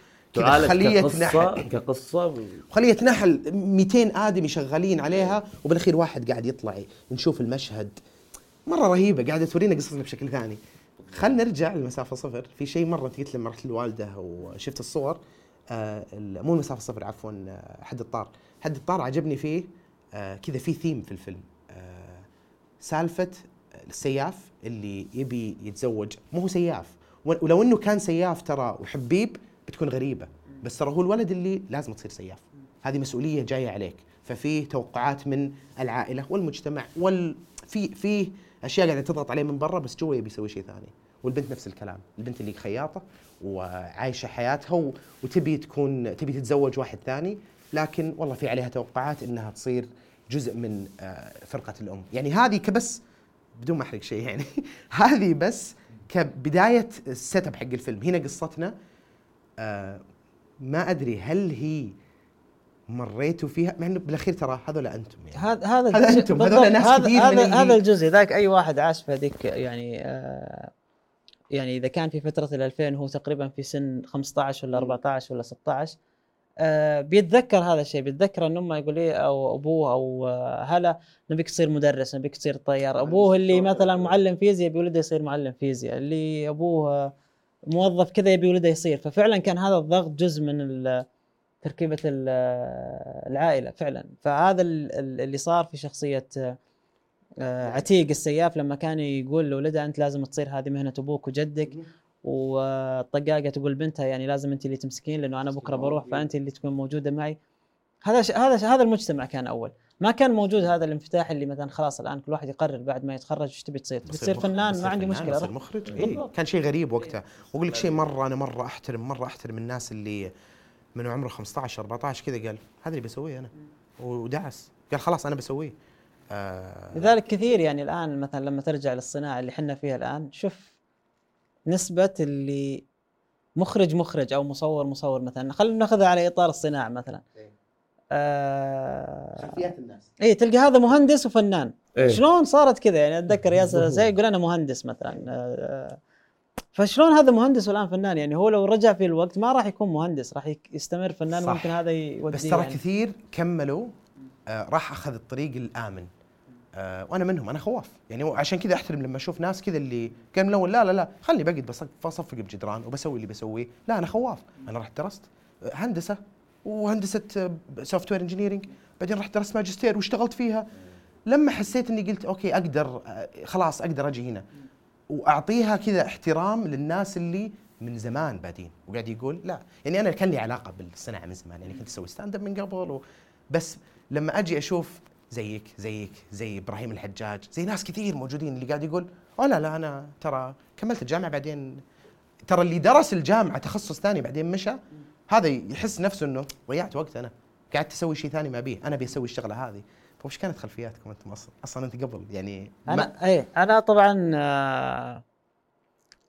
كقصة نحل. كقصة خلية نحل 200 آدمي شغالين عليها وبالأخير واحد قاعد يطلع نشوف المشهد. مرة رهيبة قاعدة تورينا قصصنا بشكل ثاني. خلينا نرجع لمسافة صفر. في شيء مرة قلت لما رحت الوالده وشفت الصور. آه مو المسافه صفر عفوا آه، حد الطار. حد الطار عجبني فيه آه كذا في ثيم في الفيلم. سالفة السياف اللي يبي يتزوج. مو هو سياف. ولو إنه كان سياف ترى وحبيب بتكون غريبة. بس ترى هو الولد اللي لازم تصير سياف. هذه مسؤولية جاية عليك. ففي توقعات من العائلة والمجتمع وال في في أشياء قاعدة تضغط عليه من برا بس جوا يبي يسوي شيء ثاني. والبنت نفس الكلام. البنت اللي خياطة وعايشة حياتها وتبي تكون تبي تتزوج واحد ثاني لكن والله في عليها توقعات إنها تصير جزء من آه، فرقة الأم. يعني هذه كبس بدون ما أحرق شيء يعني [LAUGHS] هذه بس كبداية ال setup حق الفيلم. هنا قصتنا آه ما أدري هل هي مريتوا فيها مع إنه بالأخير ترى هذول أنتم يعني. هذا هذا أنتم، هذول ناس هذا كثير هذا هذا الجزء ذاك أي واحد عاش في هذيك يعني آه يعني إذا كان في فترة ال 2000 هو تقريبا في سن 15 ولا 14 ولا 16 آه بيتذكر هذا الشيء بيتذكر ان أمه يقول إيه أو أبوه أو آه، هلا نبيك تصير مدرس نبيك تصير طيار. أبوه اللي مثلا معلم فيزياء يبي ولده يصير معلم فيزياء اللي أبوه آه، موظف كذا يبي ولده يصير. ففعلا كان هذا الضغط جزء من ال- تركيبة ال- العائلة فعلا. فهذا ال- ال- اللي صار في شخصية آه، آه، عتيق السياف لما كان يقول لولدها أنت لازم تصير هذه مهنة أبوك وجدك. والطقاقة تقول بنتها يعني لازم أنت اللي تمسكين لأنه أنا بكرة بروح فأنت اللي تكون موجودة معي. هذا ش... هذا ش... هذا المجتمع كان أول. ما كان موجود هذا الانفتاح اللي مثلا خلاص الآن كل واحد يقرر بعد ما يتخرج إيش تبي تصير؟ تبي تصير مخ- فنان بصير ما عندي مشكلة. بصير روح. مخرج. بالضبط. إيه. كان شيء غريب وقتها. وأقول لك شيء مرة أنا مرة أحترم مرة أحترم الناس اللي من عمره 15 14 كذا قال هذا اللي بسويه أنا. ودعس قال خلاص أنا بسويه. آه لذلك كثير يعني الآن مثلا لما ترجع للصناعة اللي إحنا فيها الآن شوف نسبة اللي مخرج مخرج أو مصور مصور مثلا خلينا ناخذها على إطار الصناعة مثلا. آه خلفيات الناس. اي تلقى هذا مهندس وفنان. إيه. شلون صارت كذا؟ يعني أتذكر ياسر زي يقول أنا مهندس مثلا. آه، فشلون هذا مهندس والآن فنان؟ يعني هو لو رجع في الوقت ما راح يكون مهندس راح يستمر فنان صح. ممكن هذا يوديه بس ترى يعني. كثير كملوا آه راح أخذ الطريق الآمن. آه وأنا منهم أنا خواف. يعني عشان كذا أحترم لما أشوف ناس كذا اللي كان الأول لا لا لا خلني بقعد بص- بصفق بجدران وبسوي اللي بسويه. لا أنا خواف. أنا رحت درست آه، هندسة وهندسة software engineering بعدين رحت درست ماجستير واشتغلت فيها. لما حسيت إني قلت okay أقدر آه، خلاص أقدر أجي هنا. وأعطيها كذا احترام للناس اللي من زمان بادين وقاعد يقول لا. يعني أنا كان لي علاقة بالصناعة من زمان. يعني كنت أسوي stand up من قبل بس لما أجي أشوف زيك زيك زي إبراهيم الحجاج زي ناس كثير موجودين اللي قاعد يقول آه لا لا أنا ترى كملت الجامعة بعدين ترى اللي درس الجامعة تخصص ثاني بعدين مشى. هذا يحس نفسه إنه ضيعت وقت أنا. قعدت أسوي شيء ثاني ما أبيه. أنا أبي أسوي الشغلة هذه. فوش كانت خلفياتكم أنتم أصلا؟ أصلا أنت قبل يعني أنا اي أنا طبعا آه،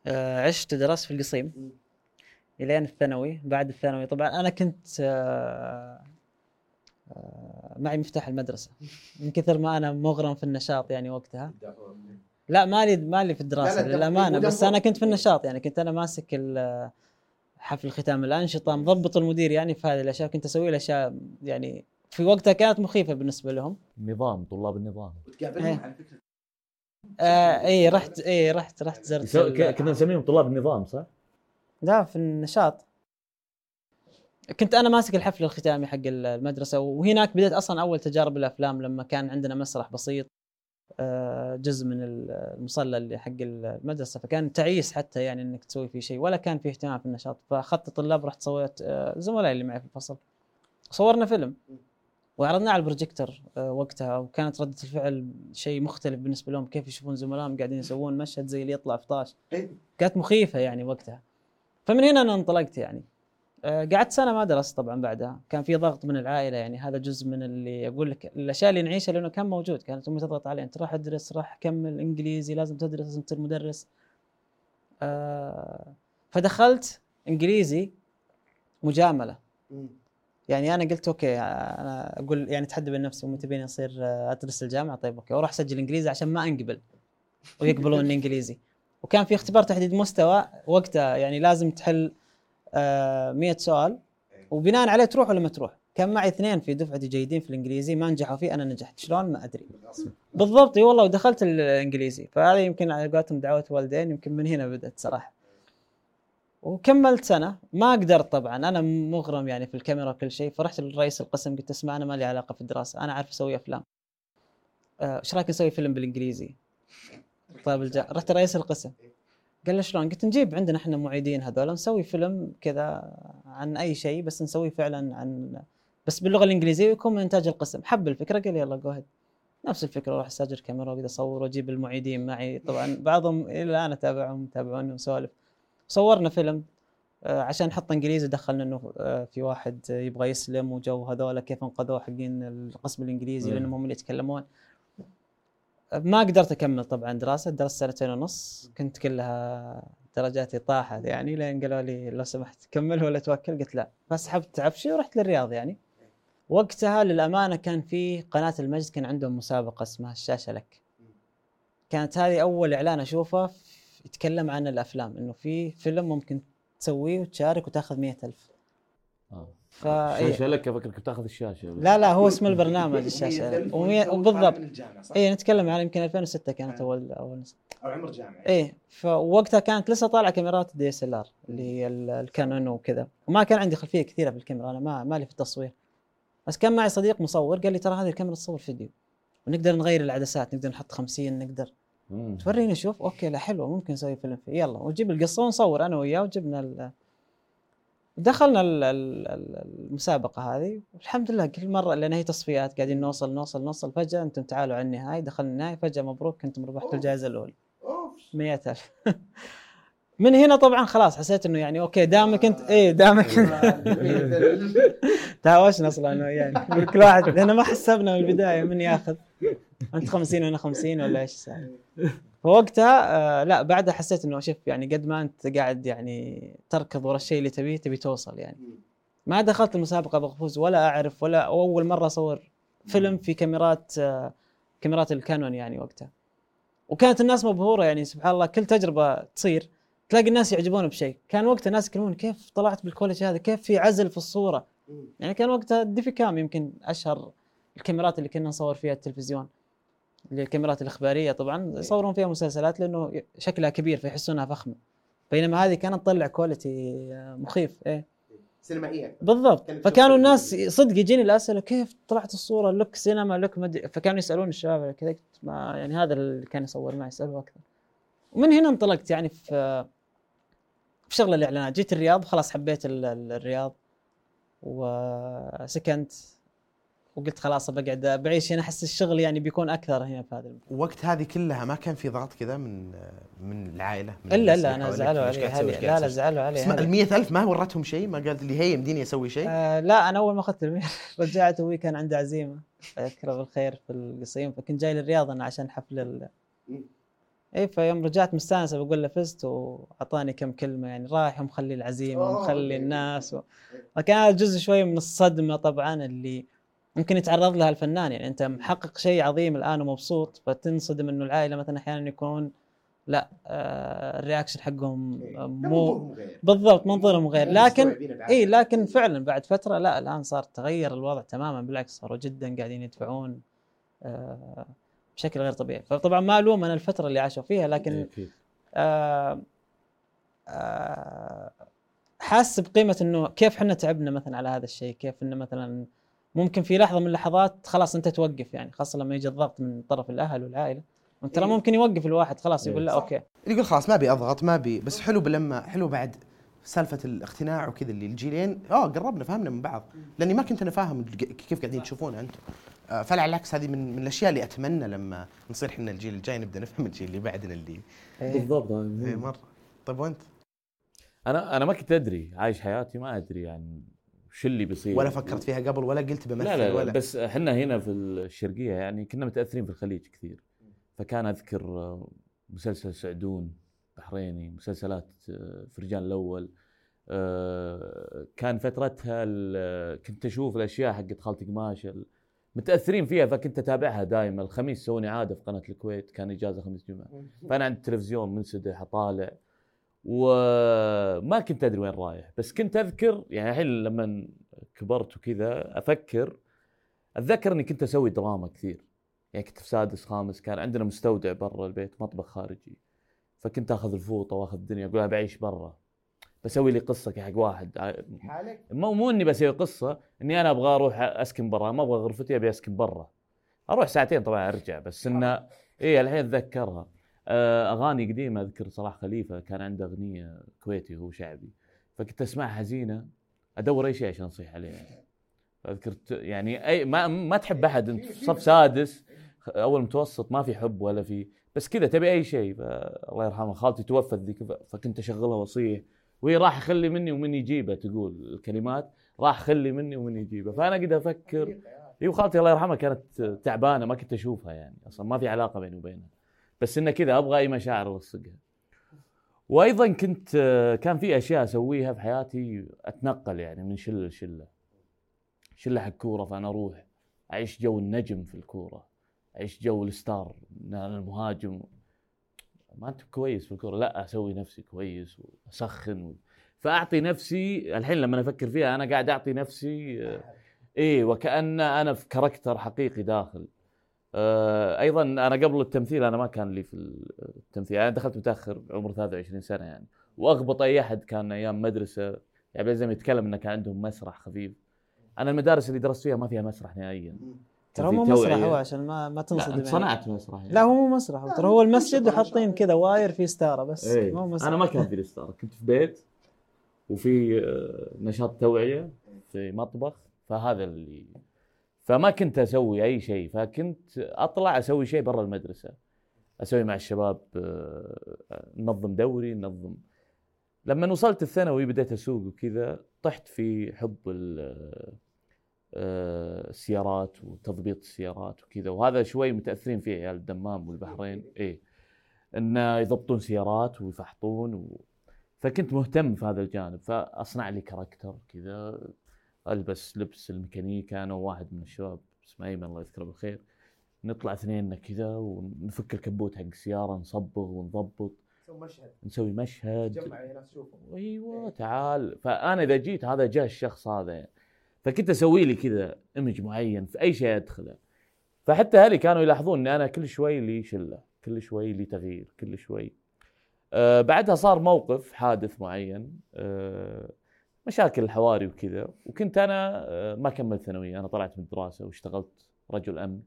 آه، عشت ودرست في القصيم. إلين الثانوي بعد الثانوي. طبعا أنا كنت آه، معي مفتاح المدرسة. من كثر ما أنا مغرم في النشاط يعني وقتها. لا مالي مالي في الدراسة لا، لا، للأمانة. بس أنا. كنت في النشاط يعني كنت أنا ماسك حفل ختام الأنشطة مضبط المدير يعني في هذه الأشياء كنت أسوي الاشياء يعني في وقتها كانت مخيفة بالنسبة لهم. نظام طلاب النظام. إيه. آه اي رحت اي رحت رحت زرت كنا نسميهم طلاب النظام صح؟ لا في النشاط. كنت أنا ماسك الحفل الختامي حق المدرسة وهناك بديت أصلا أول تجارب الأفلام لما كان عندنا مسرح بسيط آه، جزء من المصلى اللي حق المدرسة فكان تعيس حتى يعني إنك تسوي فيه شيء ولا كان فيه اهتمام في النشاط. فأخذت الطلاب رحت سويت آه، زملائي اللي معي في الفصل. صورنا فيلم. وعرضناه على البروجيكتور آه، وقتها وكانت ردة الفعل شيء مختلف بالنسبة لهم كيف يشوفون زملائهم قاعدين يسوون مشهد زي اللي يطلع في طاش. كانت مخيفة يعني وقتها. فمن هنا أنا انطلقت يعني. قعدت سنة ما درست طبعا بعدها. كان في ضغط من العائلة يعني هذا جزء من اللي أقول لك الأشياء اللي نعيشها لأنه كان موجود. كانت أمي تضغط علي أنت راح أدرس راح كمل إنجليزي لازم تدرس لازم تصير مدرس. آه، فدخلت إنجليزي مجاملة. يعني أنا قلت okay أنا أقول يعني اتحدى بين نفسي امي تبيني أصير آه، أدرس الجامعة. طيب okay وأروح أسجل إنجليزي عشان ما أنقبل ويقبلوني [LAUGHS] إنجليزي. وكان في اختبار تحديد مستوى. وقتها يعني لازم تحل آه 100 سؤال. وبناء عليه تروح ولا ما تروح؟ كان معي اثنين في دفعتي جيدين في الإنجليزي ما نجحوا فيه أنا نجحت. شلون؟ ما أدري. بالضبط. إي والله ودخلت الإنجليزي. فهذا يمكن على قولتهم دعوة والدين يمكن من هنا بدأت صراحة. وكملت سنة. ما قدرت طبعا. أنا مغرم يعني في الكاميرا وكل شيء. فرحت لرئيس القسم قلت اسمع أنا ما لي علاقة في الدراسة. أنا عارف أسوي أفلام. آه، إيش رايك نسوي فيلم بالإنجليزي؟ طيب الجا... رحت رئيس القسم. قال لي شلون؟ قلت نجيب عندنا إحنا معيدين هذول نسوي فيلم كذا عن أي شيء بس نسويه فعلا عن بس باللغة الإنجليزية ويكون من إنتاج القسم. حب الفكرة؟ قال يلا جو نفس الفكرة أروح أستأجر كاميرا واقدر أصور وأجيب المعيدين معي. طبعا بعضهم إلى الان أتابعهم يتابعوني ونسولف. صورنا فيلم آه، عشان نحط إنجليزي دخلنا إنه آه، في واحد يبغى يسلم وجو هذول كيف انقذوه حقين القسم الإنجليزي مم. لأنهم هم اللي يتكلمون. ما قدرت أكمل طبعا دراسة درست سنتين ونص كنت كلها درجاتي طاحت يعني لين قالوا لي لو سمحت كمل ولا توكل؟ قلت لا. فسحبت عفشي ورحت للرياض يعني. وقتها للأمانة كان في قناة المجد كان عندهم مسابقة اسمها الشاشة لك. كانت هذه أول إعلان أشوفه يتكلم عن الأفلام إنه في فيلم ممكن تسويه وتشارك وتاخذ مئة ألف. آه. فا الشاشه لك افكرك بتاخذ الشاشة لا لا هو اسم البرنامج الشاشة. وتوقع وبالضبط؟ اي نتكلم عن يمكن 2006 كانت اول أول نسخة. أو عمر جامعي. إيه فوقتها كانت لسه طالعة كاميرات DSLR اللي هي ال- ال Canon وكذا. وما كان عندي خلفية كثيرة في الكاميرا أنا ما مالي في التصوير. بس كان معي صديق مصور قال لي ترى هذه الكاميرا تصور فيديو. ونقدر نغير العدسات نقدر نحط 50 نقدر. توريني شوف. okay لا حلوة ممكن نسوي فيلم فيه يلا وجيب القصة ونصور أنا وياه وجبنا ال دخلنا ال- ال- ال- المسابقة هذه. والحمد لله كل مرة لأن هي تصفيات قاعدين نوصل نوصل نوصل. فجأة أنتم تعالوا على النهاية دخلنا النهاية فجأة مبروك كنتم ربحتوا الجائزة الأولى. مئة ألف. [LAUGHS] من هنا طبعا خلاص حسيت إنه يعني okay دامك انت إيه دامك [LAUGHS] تهاوشنا أصلا إنه يعني كل واحد لأن ما حسبنا من البداية من ياخذ. أنت 50 وأنا 50 ولا إيش السالفه فوقتها آه لا بعدها حسيت إنه شوف يعني قد ما أنت قاعد يعني تركض ورا الشيء اللي تبيه تبي توصل يعني. ما دخلت المسابقة بفوز ولا أعرف ولا أول مرة أصور فيلم في كاميرات آه كاميرات الكانون يعني وقتها. وكانت الناس مبهورة يعني سبحان الله كل تجربة تصير تلاقي الناس يعجبون بشيء. كان وقتها الناس يكلمون كيف طلعت بالكواليتي هذا؟ كيف في عزل في الصورة؟ يعني كان وقتها DVCAM يمكن أشهر الكاميرات اللي كنا نصور فيها التلفزيون. اللي الكاميرات الإخبارية طبعا يصورون فيها مسلسلات لأنه شكلها كبير فيحسونها فخمة. بينما هذه كانت تطلع quality مخيف إيه. سينمائيا. بالضبط. فكانوا الناس صدق يجيني الأسئلة كيف طلعت الصورة؟ لك سينما لك مدري فكانوا يسألون الشباب كذا ما يعني هذا اللي كان يصور معي يسالوه أكثر. ومن هنا انطلقت يعني في في شغل الإعلانات. جيت الرياض خلاص حبيت ال- ال- الرياض. وسكنت. وقلت خلاص بقعد بعيش هنا أحس الشغل يعني بيكون أكثر هنا في هذا المكان. وقت هذه كلها ما كان في ضغط كذا من من العائلة من إلا إلا أنا؟ زعلوا علي لا لا؟ زعلوا علي. ال 100000 ما ورتهم شيء ما قالت لي هي يمديني أسوي شيء آه لا أنا أول ما أخذت المير [LAUGHS] رجعت أبوي كان عنده عزيمة اذكره بالخير في القصيم فكنت جاي للرياض أنا عشان حفل ال... اي فيوم رجعت مستانسة بقول له فزت وأعطاني كم كلمة يعني رايح ومخلي العزيمة ومخلي. الناس و... فكان هذا جزء شوي من الصدمة طبعا اللي ممكن يتعرض لها الفنان يعني أنت محقق شيء عظيم الآن ومبسوط فتنصدم إنه العائلة مثلا أحيانا يكون لا آه ال reaction حقهم آه، مو بالضبط منظورهم غير. لكن اي لكن فعلا بعد فترة لا الآن صار تغير الوضع تماما بالعكس صاروا جدا قاعدين يدفعون آه بشكل غير طبيعي. فطبعا ما الوم أنا الفترة اللي عاشوا فيها لكن أكيد. آه آه حاس بقيمة إنه كيف إحنا تعبنا مثلا على هذا الشيء كيف إنه مثلا ممكن في لحظة من اللحظات خلاص أنت توقف يعني خاصة لما يجي الضغط من طرف الأهل والعائلة. وأنت ترى إيه. ممكن يوقف الواحد خلاص يقول لا صح. أوكي. اللي يقول خلاص ما ابي أضغط ما ابي بس حلو بلما حلو بعد سالفة الاقتناع وكذا اللي الجيلين آه قربنا فهمنا من بعض. لأني ما كنت أنا فاهم كيف قاعدين تشوفونه أنتم. آه فعلى العكس هذه من, من الأشياء اللي أتمنى لما نصير إحنا الجيل الجاي نبدأ نفهم الجيل اللي بعدنا اللي بالضبط. اي مرة. طيب وأنت؟ أنا أنا ما كنت أدري عايش حياتي ما أدري عن وش اللي بيصير؟ ولا فكرت فيها قبل ولا قلت بمثل لا لا, لا ولا. بس إحنا هنا في الشرقية يعني كنا متأثرين في الخليج كثير. فكان أذكر آه، مسلسل سعدون بحريني مسلسلات آه، في رجال الأول. آه، كان فترتها ال- كنت أشوف الأشياء حقت خالتي قماش متأثرين فيها فكنت أتابعها دائما الخميس يسووني عادة في قناة الكويت كان إجازة خميس جمعة. فأنا عند التلفزيون منسدح أطالع. وما كنت أدري وين رايح. بس كنت أذكر يعني الحين لما كبرت وكذا أفكر أتذكر إني كنت أسوي دراما كثير. يعني كنت في سادس خامس كان عندنا مستودع برا البيت مطبخ خارجي. فكنت آخذ الفوطة وآخذ الدنيا أقول بعيش برا. بسوي لي قصة حق واحد. حالك مو مو إني بسوي قصة إني أنا أبغى أروح أسكن برا. ما أبغى غرفتي أبي أسكن برا. أروح ساعتين طبعا أرجع. بس إنه اي الحين أتذكرها. أغاني قديمة أذكر صلاح خليفة كان عنده أغنية كويتي هو شعبي فكنت أسمعها حزينه أدور أي شيء عشان أصيح عليه اذكر يعني اي ما ما تحب أحد أنت في صف سادس أول متوسط ما في حب ولا في بس كذا تبي أي شيء الله يرحمها خالتي توفت ذيك فكنت أشغلها وأصيح. وهي راح خلي مني ومن يجيبها تقول الكلمات راح خلي مني ومن يجيبها فأنا قد أفكر. اي وخالتي الله يرحمها كانت تعبانة ما كنت أشوفها يعني أصلا ما في علاقة بيني وبينها. بس انه كذا أبغى أي مشاعر ألصقها. وأيضا كنت كان في أشياء أسويها في حياتي أتنقل يعني من شلة لشلة. شلة حق كورة فأنا أروح أعيش جو النجم في الكورة أعيش جو ال star أنا المهاجم. ما أنت كويس في الكورة لا أسوي نفسي كويس وأسخن. و... فأعطي نفسي الحين لما أفكر فيها أنا قاعد أعطي نفسي آه، إيه وكأن أنا في character حقيقي داخل. آه، أيضا أنا قبل التمثيل أنا ما كان لي في التمثيل. أنا دخلت متأخر عمر 23 سنة يعني. واغبط أي أحد كان أيام مدرسة. يعني زي ما يتكلم إنه كان عندهم مسرح خفيف. أنا المدارس اللي درست فيها ما فيها مسرح نهائيا. ترى في مو مسرح. هو عشان ما ما تنصدم لا يعني. انت صنعت مسرح يعني. لا هو مو مسرح. هو ترى هو المسجد وحاطين كذا wire فيه ستارة بس. إيه. مو مسرح. أنا ما كان في الستار كنت في بيت وفي آه، نشاط توعية في مطبخ. فهذا اللي فما كنت أسوي أي شيء فكنت أطلع أسوي شيء برا المدرسة. أسوي مع الشباب آه، ننظم دوري ننظم لما وصلت الثانوي بديت أسوق وكذا طحت في حب ال- آه، السيارات وتضبيط السيارات وكذا. وهذا شوي متأثرين فيه عيال الدمام والبحرين. اي انه يضبطون سيارات ويفحطون و... فكنت مهتم في هذا الجانب. فأصنع لي character كذا. ألبس لبس الميكانيكا أنا وواحد من الشباب اسمه أيمن الله يذكره بالخير. نطلع اثنين كذا ونفك الكبوت حق السيارة نصبغ ونضبط. نسوي مشهد. نسوي مشهد. تجمع ناس تشوفهم. أيوه تعال. فأنا إذا جيت هذا جاء الشخص هذا يعني. فكنت أسوي لي كذا ايمج معين في أي شيء أدخله. فحتى أهلي كانوا يلاحظون اني أنا كل شوي لي شلة كل شوي لي تغيير كل شوي. آه بعدها صار موقف حادث معين. آه مشاكل الحواري وكذا. وكنت أنا آه ما كملت ثانوية أنا طلعت من الدراسة واشتغلت رجل أمن.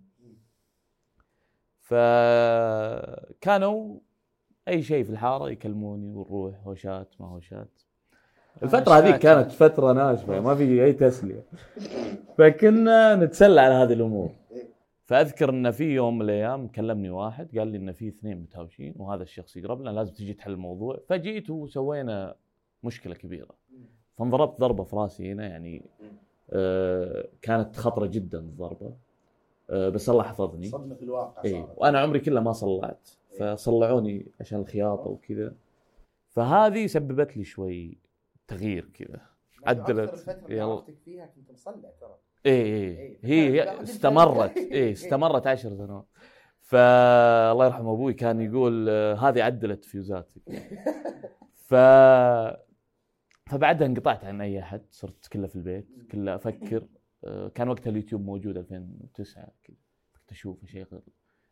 فكانوا أي شيء في الحارة يكلموني ونروح هوشات ما هوشات. الفترة هذيك كانت فترة ناشفة ما في أي تسلية. فكنا نتسلى على هذه الأمور. فأذكر أن في يوم من الأيام كلمني واحد قال لي أن في اثنين متهاوشين وهذا الشخص يقرب لنا لازم تجي تحل الموضوع. فجيت وسوينا مشكلة كبيرة. فانضربت ضربة في راسي هنا يعني آه كانت خطرة جدا الضربة آه بس الله حفظني. صدمة الواقع اي وأنا عمري كله ما صلعت فصلعوني عشان الخياطة وكذا. فهذه سببت لي شوي تغيير كذا عدلت. يلا. فيها كنت مصلع ترى. اي اي هي, هي استمرت. اي [LAUGHS] استمرت عشر سنوات. فالله يرحم أبوي كان يقول آه، هذه عدلت فيوزاتي [LAUGHS] ف فبعدها انقطعت عن أي أحد صرت كله في البيت كله أفكر. آه، كان وقتها اليوتيوب موجود 2009 كذا كنت أشوف اشيغل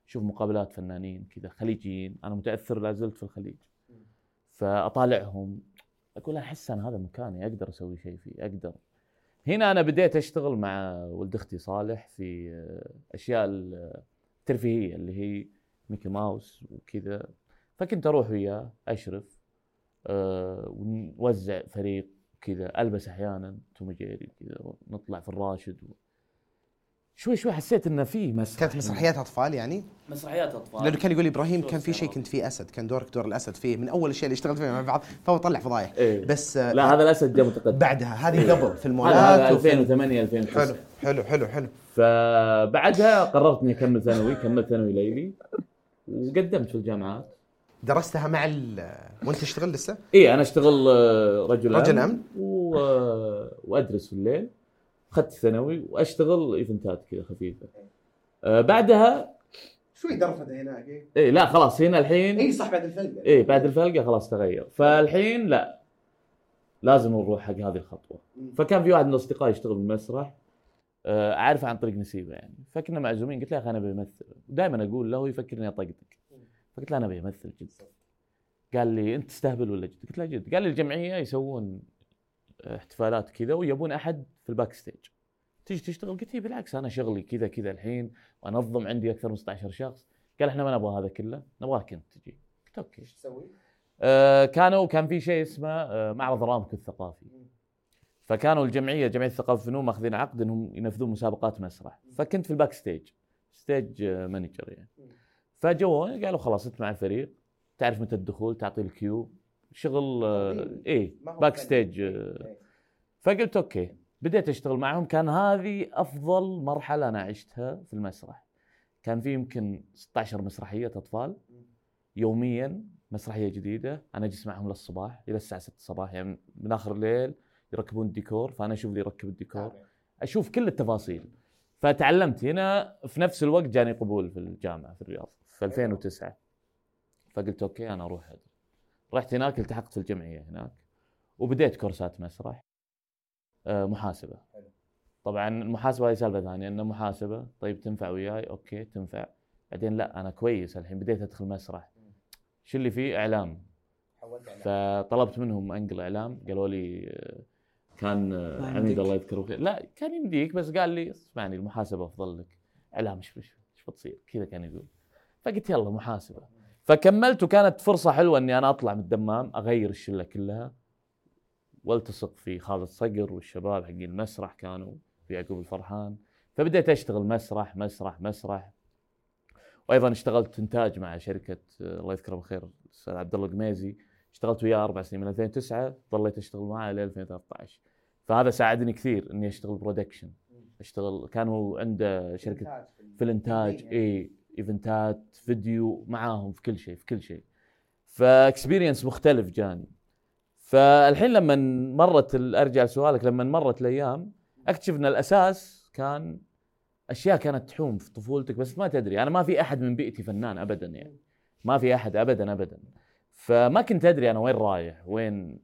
أشوف مقابلات فنانين كذا خليجيين. أنا متأثر لا زلت في الخليج. فأطالعهم. أقول أحس أنا هذا مكاني أقدر أسوي شيء فيه أقدر. هنا أنا بديت أشتغل مع ولد أختي صالح في أشياء الترفيهيه اللي هي ميكي ماوس وكذا. فكنت أروح وياه أشرف. ونوزع فريق كذا ألبس أحيانا توم جيري كذا ونطلع في الراشد و... شوي شوي حسيت إنه في مسرح كانت مسرحيات أطفال يعني؟ مسرحيات أطفال. لأنه كان يقول إبراهيم كان في شيء كنت فيه أسد كان دورك دور الأسد فيه. من أول الاشياء اللي اشتغلت فيها مع بعض فهو طلع فضايح. إيه. بس لا هذا الأسد جاء متقدم. بعدها هذه إيه. قبل في هذا المولات 2008 2009 حلو حلو حلو حلو. فبعدها قررت إني أكمل ثانوي كملت ثانوي ليلي وقدمت في الجامعات. درستها مع ال وانت تشتغل لسه؟ اي أنا أشتغل آه، رجل رجل أمن. و... آه، وأدرس في الليل. أخذت ثانوي وأشتغل إيفنتات كذا خفيفة. آه بعدها شوي درفده هناك إيه. اي لا خلاص هنا الحين اي صح بعد الفلقه اي بعد الفلقه خلاص تغير. فالحين لا لازم نروح حق هذه الخطوة. فكان في واحد من الأصدقاء يشتغل بالمسرح. اعرفه عن طريق نسيبه يعني. فكنا معزومين قلت له يا أخي أنا بمثل. دائما أقول له يفكرني أطقطق. فقلت له أنا بمثل جد. قال لي أنت تستهبل ولا جد؟ قلت له جد. قال لي الجمعية يسوون احتفالات كذا ويبون أحد في ال backstage تيجي تشتغل؟ قلت له بالعكس أنا شغلي كذا كذا الحين وأنظم عندي أكثر من 16 شخص. قال إحنا ما نبغى هذا كله نبغاك أنت تجي. قلت okay. إيش تسوي؟ آه كانوا كان في شيء اسمه آه معرض أرامكو الثقافي. فكانوا الجمعية جمعية الثقافة والفنون ماخذين عقد إنهم ينفذون مسابقات مسرح. فكنت في ال backstage stage manager يعني. فجوني قالوا خلاص انت مع الفريق تعرف متى الدخول تعطي ال cue شغل هو back. stage. فقلت okay بديت أشتغل معهم كان هذه أفضل مرحلة أنا عشتها في المسرح. كان في يمكن 16 مسرحية أطفال. يوميا مسرحية جديدة أنا أجلس معهم للصباح إلى الساعة 6 الصباح يعني من آخر الليل يركبون الديكور فأنا أشوف اللي يركب الديكور أشوف كل التفاصيل. فتعلمت هنا في نفس الوقت جاني قبول في الجامعة في الرياض. في 2009 فقلت okay أنا أروح أدرس. رحت هناك التحقت في الجمعية هناك وبديت كورسات مسرح آه، محاسبة. طبعا المحاسبة هذه سالفة ثانية إنه محاسبة طيب تنفع وياي؟ okay تنفع. بعدين لا أنا كويس الحين بديت أدخل مسرح. شو اللي فيه؟ إعلام. فطلبت منهم أنقل إعلام. قالوا لي آه، كان آه، عميد يمديك. الله يذكره بالخير لا كان يمديك بس قال لي اسمعني المحاسبة أفضل لك. إعلام إيش بتصير؟ كذا كان يقول. فقلت يلا محاسبة. فكملت وكانت فرصة حلوة إني أنا أطلع من الدمام أغير الشلة كلها. والتصق في خالد صقر والشباب حقين المسرح كانوا في يعقوب الفرحان. فبديت أشتغل مسرح مسرح مسرح. وأيضا اشتغلت إنتاج مع شركة آه، الله يذكره بالخير الأستاذ عبد الله القميزي. اشتغلت وياه أربع سنين من 2009 ظليت أشتغل معاه إلى 2013 فهذا ساعدني كثير إني أشتغل production أشتغل كان هو عنده شركة في الإنتاج. اي event ات فيديو معاهم في كل شيء في كل شيء. ف experience مختلف جاني. فالحين لما مرت أرجع لسؤالك لما مرت الأيام أكتشف إن الأساس كان أشياء كانت تحوم في طفولتك بس ما تدري. أنا ما في أحد من بيئتي فنان ابدا يعني. ما في أحد ابدا ابدا. فما كنت أدري أنا وين رايح وين.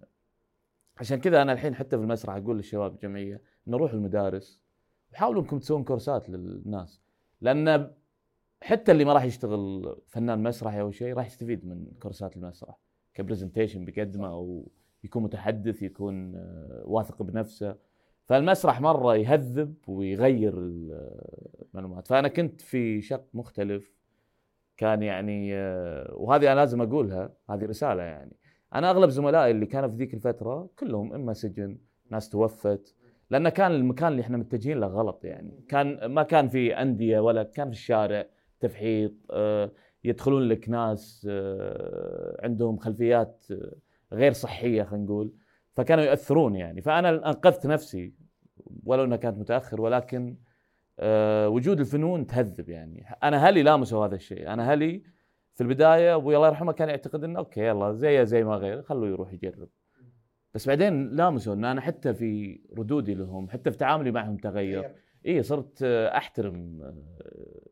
عشان كذا أنا الحين حتى في المسرح أقول للشباب الجمعية نروح المدارس وحاولوا إنكم تسوون كورسات للناس. لأن حتى اللي ما راح يشتغل فنان مسرحي أو شيء راح يستفيد من كورسات المسرح. كبرزنتيشن بيقدمه أو يكون متحدث يكون آه، واثق بنفسه. فالمسرح مرة يهذب ويغير المعلومات. فأنا كنت في شق مختلف. كان يعني آه، وهذه أنا لازم أقولها هذه رسالة يعني. أنا أغلب زملائي اللي كانوا في ذيك الفترة كلهم إما سجن ناس توفت. لأن كان المكان اللي إحنا متجهين له غلط يعني. كان ما كان في أندية ولا كان في الشارع. تفحيط آه، يدخلون لك ناس آه، عندهم خلفيات آه، غير صحية خلينا نقول. فكانوا ياثرون يعني. فأنا أنقذت نفسي ولو إنها كانت متأخر ولكن وجود الفنون تهذب يعني. أنا هلي لامسوا هذا الشيء. أنا هلي في البداية أبوي الله يرحمه كان يعتقد إنه أوكي يلا زي زي ما غير خلوه يروح يجرب. بس بعدين لامسوا ان أنا حتى في ردودي لهم حتى في تعاملي معهم تغير. اي صرت أحترم آه،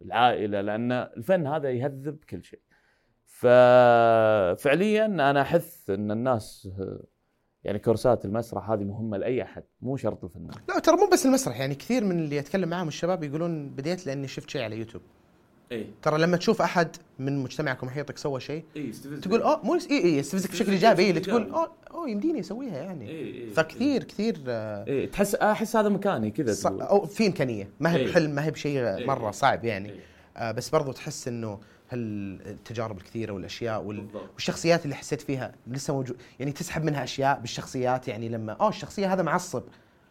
العائلة لأن الفن هذا يهذب كل شيء. ففعليا أنا أحث إن الناس آه، يعني كورسات المسرح هذه مهمة لأي أحد مو شرط الفنان. لا ترى مو بس المسرح يعني كثير من اللي أتكلم معاهم الشباب يقولون بديت لأني شفت شيء على يوتيوب. اي ترى لما تشوف أحد من مجتمعك ومحيطك سوى شيء اي يستفز تقول آه مو اي اي يستفزك بشكل إيجابي اللي تقول آه أوه يمديني أسويها يعني. إي إي فكثير كثير آه، اي تحس أحس هذا مكاني كذا. أو في إمكانية. ما هي إيه. بحلم ما هي بشيء إيه. مرة صعب يعني. إيه. آه بس برضو تحس إنه هالتجارب الكثيرة والأشياء وال... والشخصيات اللي حسيت فيها لسه موجود يعني تسحب منها أشياء بالشخصيات يعني لما أوه الشخصية هذا معصب.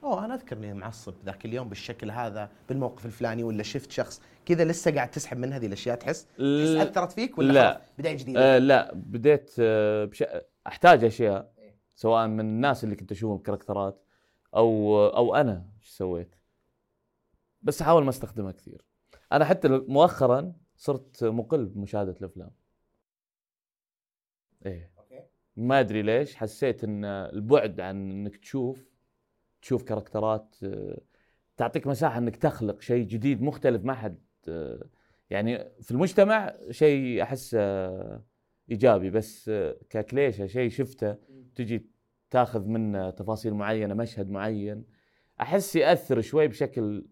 أوه أنا أذكر إني معصب ذاك اليوم بالشكل هذا بالموقف الفلاني ولا شفت شخص كذا لسه قاعد تسحب من هذه الأشياء تحس؟ أثرت فيك ولا لا. بداية جديدة. آه لا. بديت آه بش... أحتاج أشياء سواء من الناس اللي كنت أشوفهم كاركترات أو أو أنا إيش سويت. بس أحاول ما أستخدمها كثير. أنا حتى مؤخرا صرت مقل بمشاهدة الأفلام. إيه. ما أدري ليش حسيت إن البعد عن إنك تشوف تشوف كاركترات آه، تعطيك مساحة إنك تخلق شيء جديد مختلف ما حد آه، يعني في المجتمع شيء أحس آه، إيجابي بس ككليشة شيء شفته تجي تاخذ منه تفاصيل معينة مشهد معين أحس يأثر شوي بشكل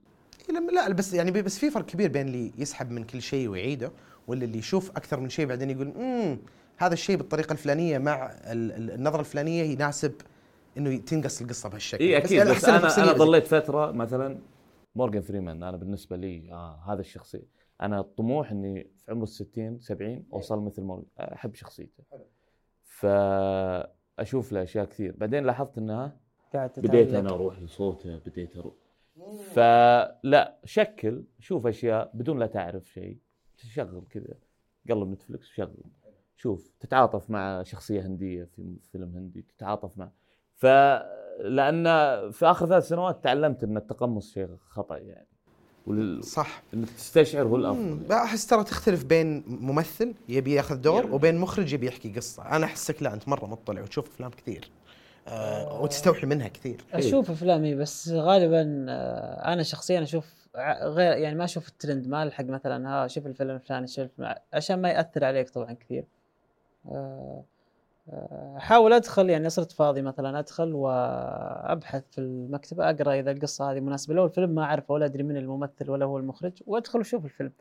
إيه لا بس يعني بس في فرق كبير بين اللي يسحب من كل شيء ويعيده ولا اللي يشوف أكثر من شيء بعدين يقول امم هذا الشيء بالطريقة الفلانية مع ال- ال- النظرة الفلانية يناسب إنه تنقص القصة بهالشكل. اي أكيد بس, أحسن أنا أنا ظليت فترة مثلا مورجان فريمان أنا بالنسبة لي آه هذا الشخصية. أنا الطموح إني في عمر الستين 70 أوصل مثل مورجان أحب شخصيته. فأشوف له أشياء كثير. بعدين لاحظت إنها بديت. أنا أروح لصوته بديت أروح. فلا شكل شوف أشياء بدون لا تعرف شيء. تشغل كذا. قلب نتفلكس شغل. شوف تتعاطف مع شخصية هندية في فيلم هندي تتعاطف مع فلان في آخر ثلاث سنوات تعلمت إن التقمص شيء خطأ يعني. وال... صح. انك تستشعر هو الأفضل مم، أحس ترى تختلف بين ممثل يبي يأخذ دور وبين مخرج يبي يحكي قصة. أنا احسك لا أنت مرة مطلع وتشوف أفلام كثير. آه وتستوحي منها كثير. أشوف افلامي بس غالبا آه، أنا شخصيا أشوف غير يعني ما أشوف الترند ما ألحق مثلا ها شوف الفيلم الفلاني شوف عشان ما يأثر عليك طبعا كثير. آه، آه، احاول أدخل يعني صرت فاضي مثلا أدخل وأبحث في المكتبة أقرأ إذا القصة هذه مناسبة لو الفيلم ما أعرفه ولا أدري من الممثل ولا هو المخرج وأدخل وأشوف الفيلم.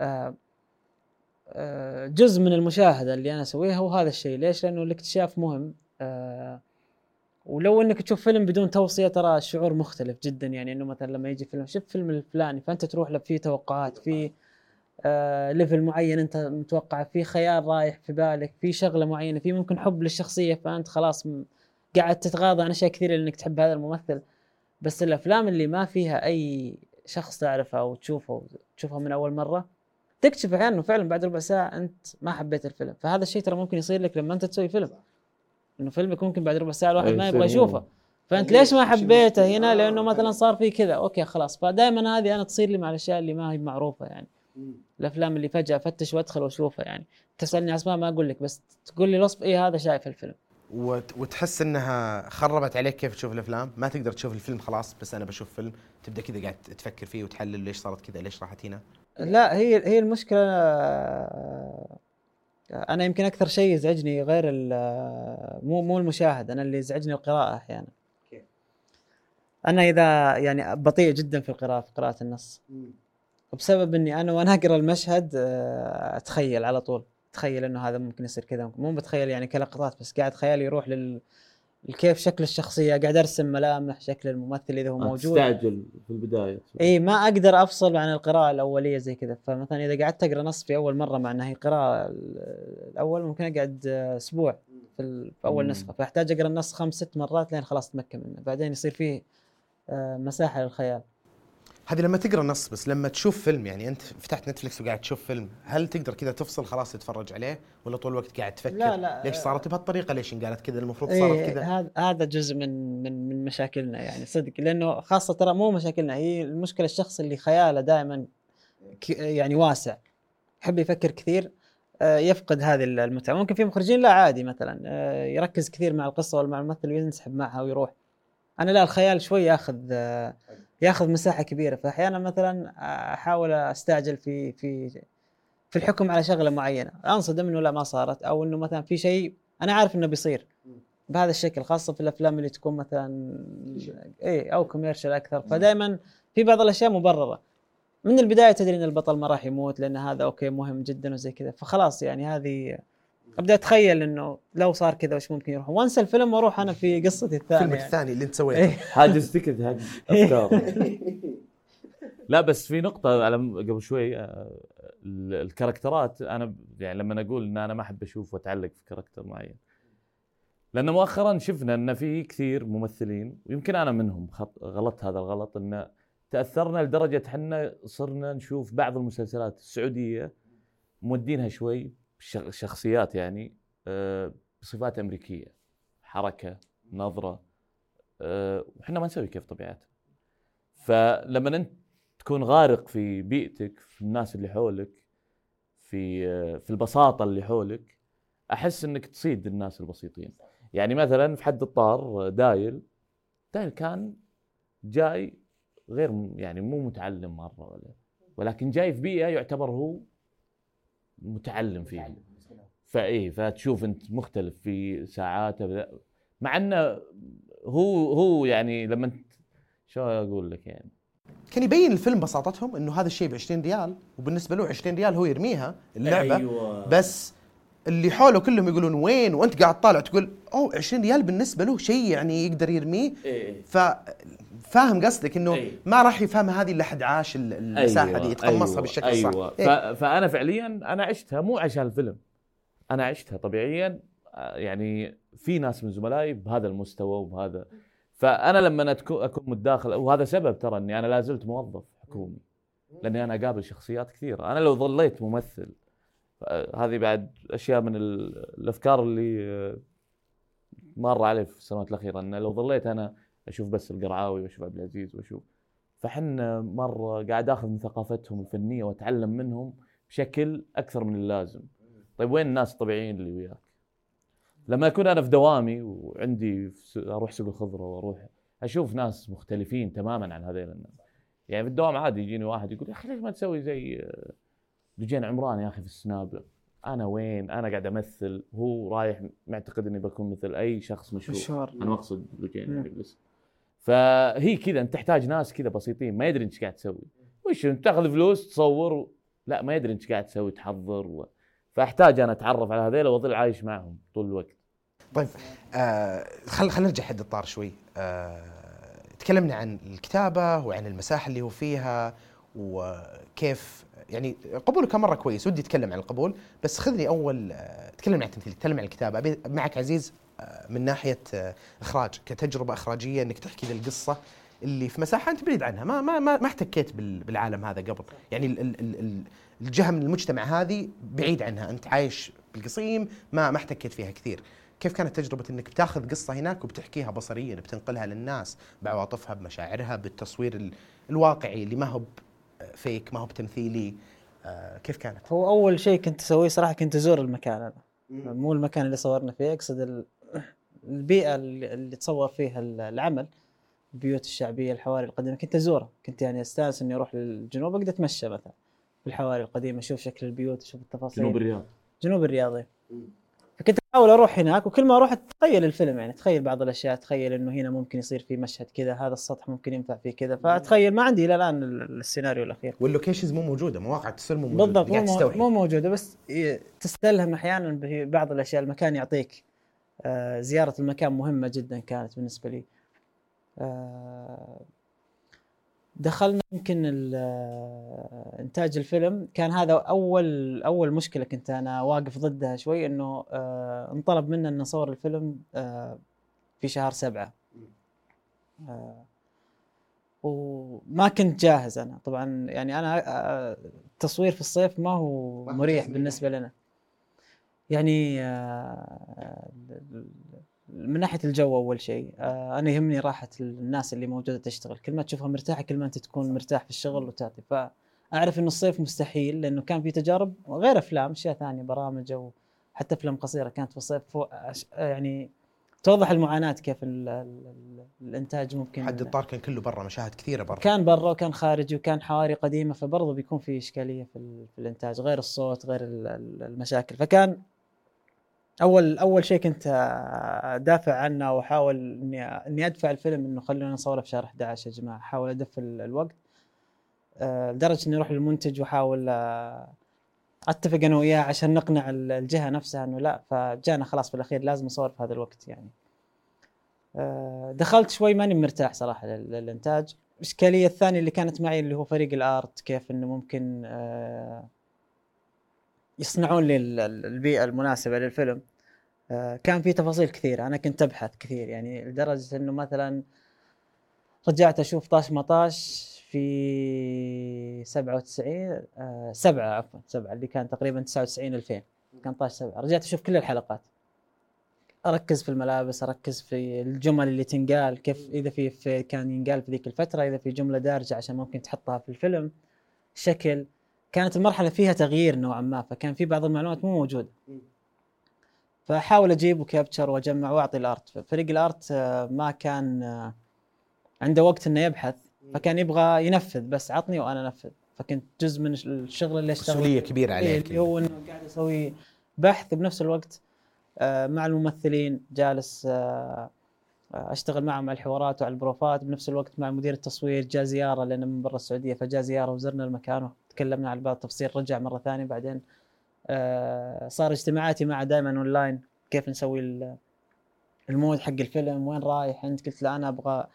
آه، آه، جزء من المشاهدة اللي أنا أسويها هو هذا الشيء. ليش؟ لأنه الاكتشاف مهم. آه، ولو إنك تشوف فيلم بدون توصية ترى الشعور مختلف جدا. يعني إنه مثلا لما يجي فيلم شوف فيلم الفلاني فأنت تروح له في توقعات في آه ليفل معين انت متوقع في خيال رايح في بالك في شغلة معينة في ممكن حب للشخصية فأنت خلاص قاعد تتغاضى عن أشياء كثيرة لأنك تحب هذا الممثل. بس الأفلام اللي ما فيها أي شخص تعرفه أو تشوفه تشوفها من أول مرة تكتشف أحيانا إنه فعلا بعد ربع ساعة أنت ما حبيت الفيلم. فهذا الشيء ترى ممكن يصير لك لما أنت تسوي فيلم. إنه فيلمك ممكن بعد ربع ساعة الواحد ما يبغى يشوفه. فأنت ليش ما حبيته هنا؟ لأنه مثلا صار في كذا. أوكي خلاص. فدائما هذه أنا تصير لي مع الأشياء اللي ما هي معروفة يعني. الأفلام اللي فجأة أفتش وأدخل وأشوفها يعني. تسألني أسماء ما أقول لك بس تقول لي الوصف إيه هذا شايف الفيلم؟ وت- وتحس إنها خربت عليك كيف تشوف الأفلام؟ ما تقدر تشوف الفيلم خلاص بس أنا بشوف فيلم تبدأ كذا قاعد تفكر فيه وتحلل ليش صارت كذا ليش راحت هنا؟ لا هي هي المشكلة أنا يمكن أكثر شيء يزعجني غير مو مو المشاهد أنا اللي يزعجني القراءة أحيانا. أنا إذا يعني بطيء جدا في القراءة في قراءة النص. وبسبب إني أنا وأنا أقرأ المشهد آه، أتخيل على طول. أتخيل إنه هذا ممكن يصير كذا مو بتخيل يعني كلقطات بس قاعد خيالي يروح لل كيف شكل الشخصية قاعد أرسم ملامح شكل الممثل إذا هو موجود. تستعجل في البداية. إي ما أقدر أفصل عن القراءة الأولية زي كذا. فمثلا إذا قعدت أقرأ نص في أول مرة مع إنها هي قراءة ال- الأول ممكن أقعد آه، أسبوع في, أول. نسخة. فأحتاج أقرأ النص خمس ست مرات لين خلاص أتمكن منه. بعدين يصير فيه آه، مساحة للخيال. هذه لما تقرأ نص بس لما تشوف فيلم يعني أنت فتحت نتفلكس وقاعد تشوف فيلم هل تقدر كذا تفصل خلاص تتفرج عليه ولا طول الوقت قاعد تفكر؟ لا، لا، ليش صارت بهالطريقة؟ ليش انقالت كذا؟ المفروض إيه صارت كذا. هذا هذا جزء من من من مشاكلنا يعني صدق. لأنه خاصة ترى مو مشاكلنا هي المشكلة الشخص اللي خياله دائما يعني واسع يحب يفكر كثير آه، يفقد هذه المتعة. ممكن في مخرجين لا عادي مثلا آه، يركز كثير مع القصة ولا مع الممثل وينسحب معها ويروح. أنا لا الخيال شوي ياخذ آه، ياخذ مساحة كبيرة. فأحيانا مثلا أحاول أستعجل في في في الحكم على شغلة معينة. أنصدم إنه لا ما صارت. أو إنه مثلا في شيء أنا عارف إنه بيصير. بهذا الشكل خاصة في الأفلام اللي تكون مثلا اي أو commercial أكثر. فدائما في بعض الأشياء مبررة. من البداية تدري إن البطل ما راح يموت لأن هذا okay مهم جدا وزي كذا. فخلاص يعني هذه أبدأ أتخيل إنه لو صار كذا وش ممكن يروح؟ وانسى الفيلم وأروح أنا في قصتي الثانية. فيلمك يعني. الثاني اللي أنت إيه. سويته حاجز ticket حق أفكار. [LAUGHS] لا بس في نقطة على قبل شوي آه، ال- ال character ات أنا يعني لما أقول إن أنا ما أحب أشوف وأتعلق في character معين. لأن مؤخرا شفنا إن في كثير ممثلين ويمكن أنا منهم خط غلطت هذا الغلط إن تأثرنا لدرجة إحنا صرنا نشوف بعض المسلسلات السعودية مودينها شوي. شخصيات يعني آه، بصفات أمريكية. حركة نظرة آه، وحنا ما نسوي كيف طبيعتنا فلما انت تكون غارق في بيئتك في الناس اللي حولك في آه، في البساطة اللي حولك أحس إنك تصيد الناس البسيطين. يعني مثلا في حد الطار دايل. دايل كان جاي غير يعني مو متعلم مرة ولا ولكن جاي في بيئة يعتبر هو متعلم فيها فايه فتشوف أنت مختلف في ساعاته. مع إنه هو هو يعني لما أنت شو أقول لك يعني؟ كان يبين الفيلم بساطتهم إنه هذا الشيء ب 20 ريال وبالنسبة له 20 ريال هو يرميها اللعبة. أيوة. بس اللي حوله كلهم يقولون وين؟ وأنت قاعد طالع تقول أوه 20 ريال بالنسبة له شيء يعني يقدر يرميه. إيه. فاهم قصدك إنه إيه. ما راح يفهمها هذه الا حد عاش ال- المساحة دي يتقمصها بالشكل أيوة. الصح ف... فأنا فعليا أنا عشتها مو عشان الفيلم. أنا عشتها طبيعيا يعني في ناس من زملائي بهذا المستوى وبهذا. فأنا لما أكون متداخل وهذا سبب ترى إني أنا لا زلت موظف حكومي لأني أنا أقابل شخصيات كثيره أنا لو ظليت ممثل آه، هذه بعد أشياء من ال- الأفكار اللي آه، مر علي في السنوات الأخيرة انه لو ظليت أنا أشوف بس القرعاوي وأشوف عبد العزيز وأشوف فحنا مرة قاعد آخذ من ثقافتهم الفنية وأتعلم منهم بشكل أكثر من اللازم. طيب وين الناس الطبيعيين اللي وياك؟ لما أكون أنا في دوامي وعندي في أروح سوق الخضرة وأروح أشوف ناس مختلفين تماما عن هذيل الناس. يعني في الدوام عادي يجيني واحد يقول يا أخي ليش ما تسوي زي آه، لجين عمران يا أخي في السناب أنا وين؟ أنا قاعد أمثل هو رايح معتقد إني بكون مثل أي شخص مشهور. أنا أقصد لجين مم. يعني بس فهي كذا أنت تحتاج ناس كذا بسيطين ما يدري انت قاعد تسوي. وش أنت تأخذ فلوس تصور و... لا ما يدري انت قاعد تسوي تحضر و... فأحتاج أنا أتعرف على هذيلا وأظل عايش معهم طول الوقت. طيب آه خل خل نرجع حد الطار شوي. آه تكلمنا عن الكتابة وعن المساحة اللي هو فيها وكيف يعني قبوله كان مرة كويس ودي أتكلم عن القبول بس خذني أول آه تكلمنا عن التمثيل تكلم عن الكتابة. معك عزيز؟ من ناحية آه إخراج كتجربة إخراجية إنك تحكي ذا القصة اللي في مساحة أنت بعيد عنها. ما ما ما, ما احتكيت بال- بالعالم هذا قبل. يعني ال ال ال ال الجهه من المجتمع هذه بعيد عنها. أنت عايش بالقصيم ما ما احتكيت فيها كثير. كيف كانت تجربة إنك بتاخذ قصة هناك وبتحكيها بصريا بتنقلها للناس بعواطفها بمشاعرها بالتصوير ال- الواقعي اللي ما هو فيك ما هو بتمثيلي. آه، كيف كانت؟ هو أول شيء كنت أسويه صراحة كنت أزور المكان أنا مو المكان اللي صورنا فيه أقصد البيئة اللي تصور فيها ال- العمل البيوت الشعبية الحواري القديمة كنت أزورها. كنت يعني أستأنس إني أروح للجنوب أقدر أتمشى مثلا في الحواري القديمة أشوف شكل البيوت أشوف التفاصيل. جنوب الرياض. جنوب الرياض إيه. فكنت أحاول أروح هناك وكل ما أروح أتخيل الفيلم يعني تخيل بعض الأشياء تخيل إنه هنا ممكن يصير في مشهد كذا هذا السطح ممكن ينفع فيه كذا. فأتخيل ما عندي إلى الآن ال- السيناريو الأخير. وال locations مو موجودة مواقع التصوير مو موجودة بالضبط مو, موجودة بس تستلهم أحيانا ببعض الأشياء المكان يعطيك. زيارة المكان مهمة جدا كانت بالنسبة لي. آه دخلنا يمكن آه، إنتاج الفيلم. كان هذا أول أول مشكلة كنت أنا واقف ضدها شوي إنه آه انطلب منا ان نصور الفيلم آه في شهر سبعة. آه وما كنت جاهز أنا. طبعا يعني أنا آه، التصوير في الصيف ما هو مريح بالنسبة لنا. يعني آه، من ناحية الجو أول شيء آه، أنا يهمني راحة الناس اللي موجودة تشتغل. كل ما تشوفها مرتاحة كل ما أنت تكون مرتاح في الشغل وتعطي. فأعرف انه الصيف مستحيل لأنه كان في تجارب غير أفلام أشياء ثانية برامج أو حتى أفلام قصيرة كانت في الصيف. يعني توضح المعاناة كيف ال ال ال الإنتاج ممكن حد الطار كان كله برا مشاهد كثيرة برا. كان برا وكان خارجي وكان حواري قديمة فبرضه بيكون في إشكالية في, في الإنتاج غير الصوت غير ال- ال- المشاكل. فكان أول أول شيء كنت ادافع عنه وأحاول إني إني أدفع الفيلم إنه خلونا نصوره في شهر 11 يا جماعة. أحاول أدف ال- الوقت آه، لدرجة إني أروح للمنتج وأحاول آه، أتفق أنا وياه عشان نقنع ال- الجهة نفسها إنه لا فجانا خلاص في الأخير لازم نصور في هذا الوقت يعني. آه، دخلت شوي ماني مرتاح صراحة لل- للإنتاج. الاشكاليه الثانية اللي كانت معي اللي هو فريق الآرت كيف إنه ممكن آه، يصنعون لي ال- ال- البيئة المناسبة للفيلم. آه، كان في تفاصيل كثيرة أنا كنت أبحث كثير يعني لدرجة إنه مثلا رجعت أشوف طاش مطاش في 97 آه سبعة عفوا سبعة اللي كان تقريبا 99 2000 كان طاش سبعة. رجعت أشوف كل الحلقات. أركز في الملابس أركز في الجمل اللي تنقال كيف إذا في كان ينقال في ذيك الفترة إذا في جملة دارجة عشان ممكن تحطها في الفيلم. شكل كانت المرحلة فيها تغيير نوعا ما فكان في بعض المعلومات مو موجودة. فأحاول أجيب وكابتشر وأجمع وأعطي الأرت. فريق الأرت آه، ما كان آه، عنده وقت إنه يبحث. فكان يبغى ينفذ بس عطني وأنا أنفذ. فكنت جزء من الشغل اللي اشتغل مسؤولية كبيرة عليك. إيه، اللي هو إنه قاعد أسوي بحث بنفس الوقت آه، مع الممثلين جالس أشتغل معهم على الحوارات وعلى البروفات بنفس الوقت مع مدير التصوير جاء زيارة لأنه من برا السعودية فجاء زيارة وزرنا المكان وتكلمنا على بعض التفاصيل رجع مرة ثانية بعدين آه، صار اجتماعاتي معه دائما أونلاين كيف نسوي ال- ال mood حق الفيلم وين رايح انت قلت له أنا أبغى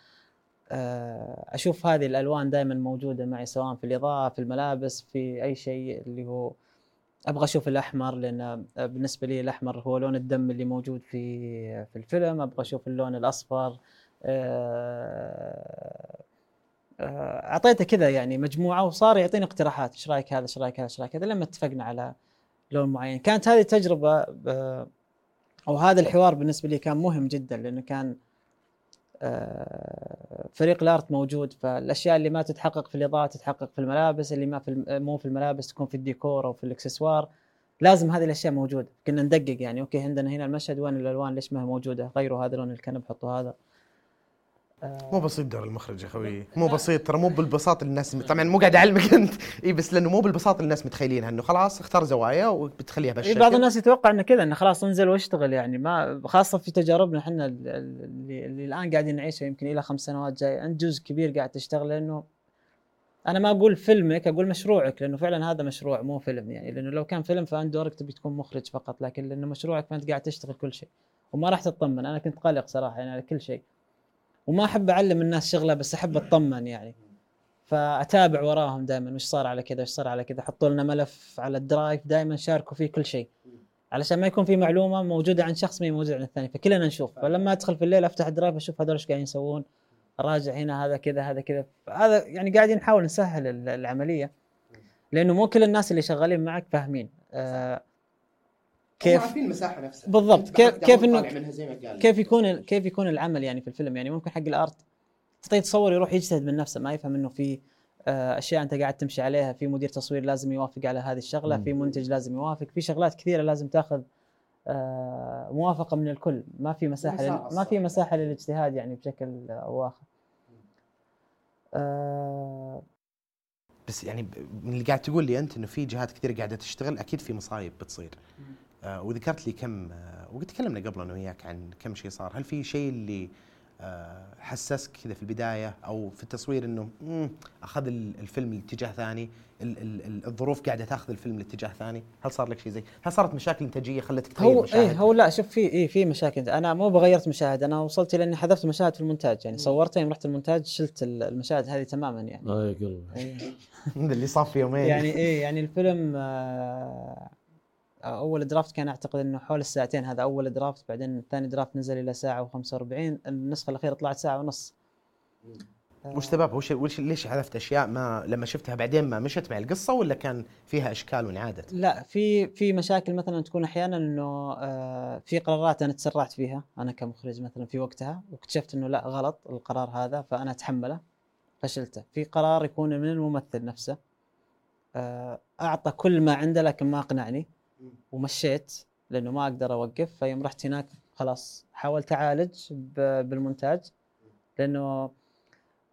آه، أشوف هذه الألوان دائما موجودة معي سواء في الإضاءة في الملابس في أي شيء اللي هو أبغى أشوف الأحمر لأن بالنسبة لي الأحمر هو لون الدم اللي موجود في في الفيلم. أبغى أشوف اللون الأصفر آه، آه، أعطيته كذا يعني مجموعة وصار يعطيني اقتراحات. إيش رأيك هذا؟ إيش رأيك هذا؟ إيش رأيك هذا؟ لما اتفقنا على لون معين. كانت هذه تجربه ب- أو هذا الحوار بالنسبة لي كان مهم جدا لأنه كان آه، فريق ال art موجود فالأشياء اللي ما تتحقق في الإضاءة تتحقق في الملابس اللي ما في مو في الملابس تكون في الديكور أو في الإكسسوار. لازم هذه الأشياء موجودة كنا ندقق يعني okay عندنا هنا المشهد وين الألوان ليش ما هي موجودة؟ غيروا هذا لون الكنب حطوا هذا. مو بسيط دور المخرج يا خوي. مو بسيط ترى مو بالبساطه اللي الناس طبعا مو قاعد أعلمك أنت. [LAUGHS] إي بس لأنه مو بالبساطه اللي الناس متخيلينها إنه خلاص اختار زوايا وبتخليها بهالشكل بعض الناس يتوقع إنه كذا إنه خلاص انزل واشتغل يعني. ما خاصة في تجاربنا إحنا ال- ال- اللي, اللي الآن قاعدين نعيشها يمكن إلى خمس سنوات جاي. انت جزء كبير قاعد تشتغل لأنه أنا ما أقول فيلمك أقول مشروعك لأنه فعلا هذا مشروع مو فيلم يعني. لأنه لو كان فيلم فأنت دورك تبي تكون مخرج فقط. لكن لأنه مشروعك فأنت قاعد تشتغل كل شيء. وما راح تطمن. أنا كنت قلق صراحة يعني على كل شيء. وما أحب أعلم الناس شغلة بس أحب أطمن يعني. فأتابع وراهم دائما وش صار على كذا وش صار على كذا. حطوا لنا ملف على الدرايف دائما شاركوا فيه كل شيء. علشان ما يكون في معلومة موجودة عند شخص ما هي موجودة عند الثاني. فكلنا نشوف. فلما أدخل في الليل أفتح الدرايف أشوف هذول إيش قاعدين يسوون. أراجع هنا هذا كذا هذا كذا. هذا يعني قاعدين نحاول نسهل ال- العملية. لأنه مو كل الناس اللي شغالين معك فاهمين. آه كيف عارفين المساحة نفسها. بالضبط. كيف كيف إنه كيف يكون كيف يكون العمل يعني في الفيلم؟ يعني ممكن حق الأرت تعطيه تصور يروح يجتهد من نفسه ما يفهم إنه في آه، أشياء أنت قاعد تمشي عليها في مدير تصوير لازم يوافق على هذه الشغلة مم. في منتج لازم يوافق في شغلات كثيرة لازم تاخذ آه، موافقة من الكل. ما في مساحة مساحة لل- ما في. مساحة للاجتهاد يعني بشكل أو اخر آه، بس يعني من اللي قاعد تقول لي أنت إنه في جهات كثير قاعدة تشتغل أكيد في مصايب بتصير. وذكرت لي كم آه وقد تكلمنا قبل أنا وياك عن كم شيء صار. هل في شيء اللي آه حسسك كذا في البداية أو في التصوير إنه أخذ ال- الفيلم لاتجاه ثاني ال- ال- ال- الظروف قاعدة تاخذ الفيلم لاتجاه ثاني؟ هل صار لك شيء زي هل صارت مشاكل إنتاجية خلتك تغير هو مشاهد إيه هو لا شوف في إيه في مشاكل. أنا مو بغيرت مشاهد أنا وصلت إلى إني حذفت مشاهد في المونتاج. يعني صورتها يوم رحت المونتاج شلت ال- المشاهد هذه تماما يعني. اي قلبي. إيه. [LAUGHS] اللي صار في يومين. يعني إيه يعني الفيلم آه، أول draft كان أعتقد إنه حول الساعتين هذا أول draft بعدين ثاني draft نزل إلى ساعة و45 النسخة الأخيرة طلعت ساعة ونص. وش وش وش ليش حذفت أشياء ما لما شفتها بعدين ما مشت مع القصة ولا كان فيها إشكال وانعادت؟ لا في في مشاكل مثلا تكون أحيانا إنه آه، في قرارات أنا تسرعت فيها أنا كمخرج مثلا في وقتها واكتشفت إنه لا غلط القرار هذا فأنا أتحمله فشلته. في قرار يكون من الممثل نفسه آه، أعطى كل ما عنده لكن ما أقنعني. ومشيت لأنه ما أقدر أوقف فيوم رحت هناك خلاص حاولت أعالج بالمونتاج لأنه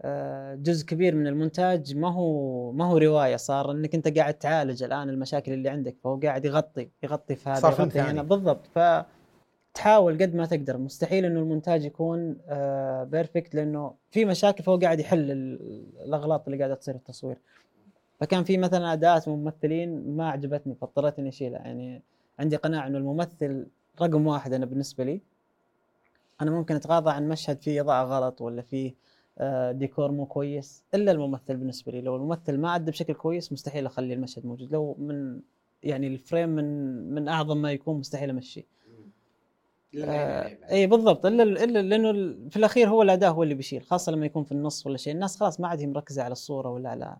آه، جزء كبير من المونتاج ما هو ما هو رواية صار إنك أنت قاعد تعالج الآن المشاكل اللي عندك فهو قاعد يغطي يغطي في هذا صار يغطي هنا. ثاني. بالضبط. فتحاول قد ما تقدر. مستحيل إنه المونتاج يكون آه perfect لأنه في مشاكل فهو قاعد يحل ال- الأغلاط اللي قاعدة تصير في التصوير. فكان في مثلا اداءات ممثلين ما عجبتني فاضطريت إني أشيلها. يعني عندي قناعه إنه الممثل رقم واحد أنا بالنسبة لي. أنا ممكن أتغاضى عن مشهد فيه إضاءة غلط ولا فيه آه، ديكور مو كويس إلا الممثل بالنسبة لي. لو الممثل ما ادى بشكل كويس مستحيل أخلي المشهد موجود. لو من يعني الفريم من من أعظم ما يكون مستحيل أمشيه. آه إي بالضبط. إلا إلا لأنه في الأخير هو الاداء هو اللي بيشيل خاصة لما يكون في النص ولا شيء. الناس خلاص ما عاد هي مركزة على الصورة ولا على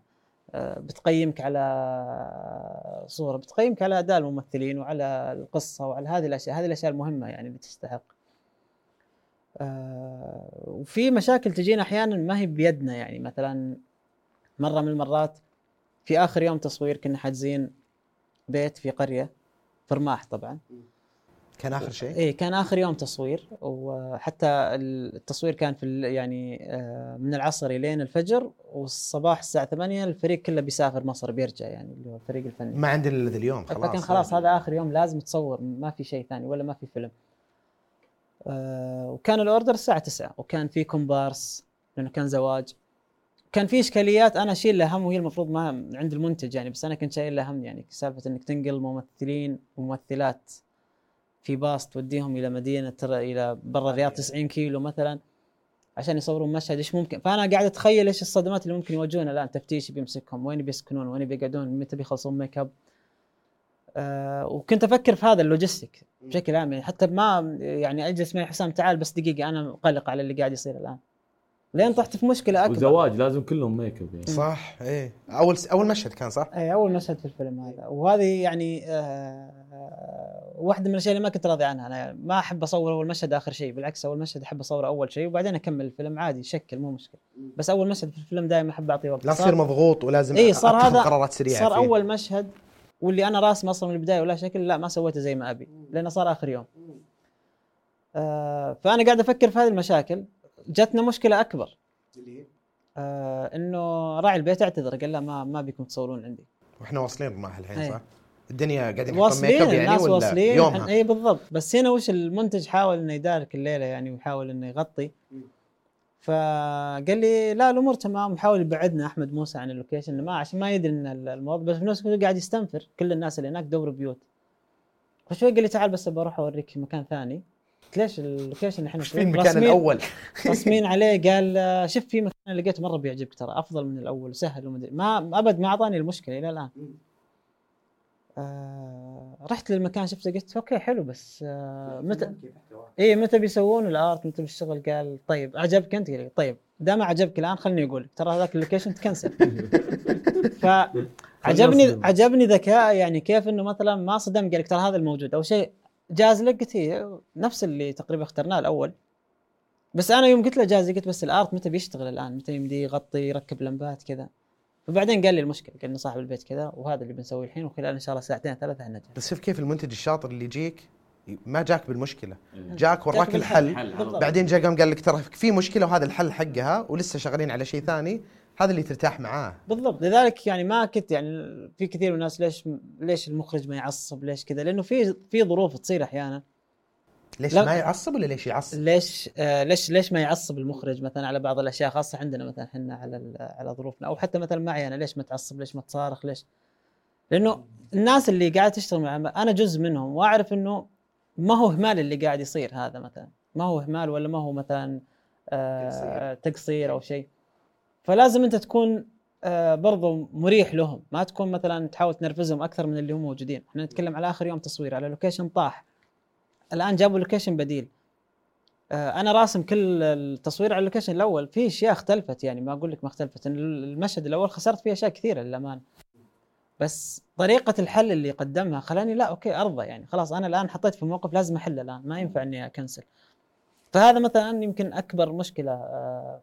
بتقيمك على صورة بتقيمك على اداء الممثلين وعلى القصة وعلى هذه الأشياء هذه الأشياء المهمة يعني اللي تستحق. آه، وفي مشاكل تجينا أحيانا ما هي بيدنا يعني مثلا مرة من المرات في آخر يوم تصوير كنا حاجزين بيت في قرية في رماح طبعا كان آخر شيء؟ إيه كان آخر يوم تصوير وحتى التصوير كان في يعني آه، من العصر لين الفجر والصباح الساعة 8 الفريق كله بيسافر مصر بيرجع يعني اللي هو الفريق الفني. ما عندنا إلا اليوم خلاص. فكان خلاص هذا آخر يوم لازم تصور ما في شيء ثاني ولا ما في فيلم. آه وكان الأوردر الساعة 9 وكان في كومبارس لأنه كان زواج. كان في إشكاليات أنا أشيل لها هم وهي المفروض ما عند المنتج يعني بس أنا كنت شايل لها هم يعني سالفة إنك تنقل ممثلين وممثلات. في باص توديهم إلى مدينة ترى إلى برا الرياض 90 كيلو مثلا عشان يصورون مشهد. إيش ممكن؟ فأنا قاعد أتخيل إيش الصدمات اللي ممكن يواجهونها الآن. تفتيش بيمسكهم وين بيسكنون وين بيقعدون متى بيخلصون make up آه وكنت أفكر في هذا ال logistic بشكل عام. يعني حتى ما يعني أجلس معي حسام تعال بس دقيقة أنا قلق على اللي قاعد يصير الآن. لين طحت في مشكلة أكبر. وزواج لازم كلهم make up يعني. صح إيه. أول أول مشهد كان صح؟ اي أول مشهد في الفيلم هذا. وهذه يعني آه واحدة من الأشياء اللي ما كنت راضي عنها. أنا ما أحب أصور أول مشهد آخر شيء بالعكس أول مشهد أحب أصوره أول شيء وبعدين أكمل الفيلم عادي شكل مو مشكلة. بس أول مشهد في الفيلم دائما أحب أعطيه وقت. لا تصير مضغوط ولازم اي صار هذا قرارات سريعة صار فيه. أول مشهد واللي أنا راسمه أصلا من البداية ولا شكل لا ما سويته زي ما أبي لأنه صار آخر يوم. آه فأنا قاعد أفكر في هذه المشاكل. جتنا مشكلة أكبر. آه إنه راعي البيت اعتذر قال لا ما ما بيكم تصورون عندي. وإحنا واصلين رماح الحين إيه. صح؟ الدنيا قاعدين يحطون make واصلين up يعني الناس ولا واصلين. يومها؟ اي بالضبط. بس هنا وش المنتج حاول إنه يدارك الليلة يعني ويحاول إنه يغطي. فقال لي لا الأمور تمام. وحاول يبعدنا أحمد موسى عن ال location ما عشان ما يدري إن الموضوع. بس في نفس الوقت قاعد يستنفر كل الناس اللي هناك دوروا بيوت. فشوي قال لي تعال بس بروح أوريك مكان ثاني. قلت ليش ال location إحنا إيش في المكان الأول؟ [LAUGHS] راسمين عليه قال شوف في مكان لقيته مرة بيعجبك ترى أفضل من الأول وسهل ومدري. ما أبد ما أعطاني المشكلة إلى الآن. آه رحت للمكان شفته قلت okay حلو بس آه متى اي متى بيسوون ال art؟ متى بالشغل قال طيب عجبك أنت؟ قال طيب دام عجبك الآن خليني أقول ترى هذاك ال location تكنسل. [LAUGHS] ف عجبني عجبني ذكاء يعني كيف إنه مثلا ما صدم قال لك ترى هذا الموجود. أو شيء جاز لك قلت هي نفس اللي تقريبا اخترناه الأول. بس أنا يوم قلت له جاز قلت بس ال art متى بيشتغل الآن؟ متى يمدي يغطي يركب لمبات كذا. فبعدين قال لي المشكلة قال لي صاحب البيت كذا وهذا اللي بنسويه الحين وخلال إن شاء الله ساعتين ثلاثة إحنا بس شوف كيف المنتج الشاطر اللي يجيك ما جاك بالمشكلة. جاك وراك الحل. بعدين جاء قام قال لك ترى في مشكلة وهذا الحل حقها ولسه شغالين على شيء ثاني. هذا اللي ترتاح معاه. بالضبط. لذلك يعني ما كنت يعني في كثير من الناس ليش ليش المخرج ما يعصب؟ ليش كذا؟ لأنه في في ظروف تصير أحيانا. ليش ما يعصب ولا ليش يعصب؟ ليش آه ليش ليش ما يعصب المخرج مثلا على بعض الأشياء؟ خاصة عندنا مثلا إحنا على على ظروفنا. أو حتى مثلا معي أنا ليش ما تعصب؟ ليش ما تصارخ؟ ليش؟ لأنه الناس اللي قاعدة تشتغل مع أنا جزء منهم وأعرف إنه ما هو إهمال اللي قاعد يصير هذا مثلا. ما هو إهمال ولا ما هو مثلا آه تقصير أو شيء. فلازم انت تكون آه برضو مريح لهم. ما تكون مثلا تحاول تنرفزهم أكثر من اللي هم موجودين. إحنا نتكلم على آخر يوم تصوير على location طاح. الآن جابوا location بديل. آه أنا راسم كل التصوير على ال location الأول. في أشياء اختلفت يعني ما أقول لك ما اختلفت. المشهد الأول خسرت فيه أشياء كثيرة للأمانة. بس طريقة الحل اللي قدمها خلاني لا okay أرضى يعني. خلاص أنا الآن حطيت في موقف لازم احله الآن. ما ينفع إني أكنسل. فهذا مثلا يمكن أكبر مشكلة آه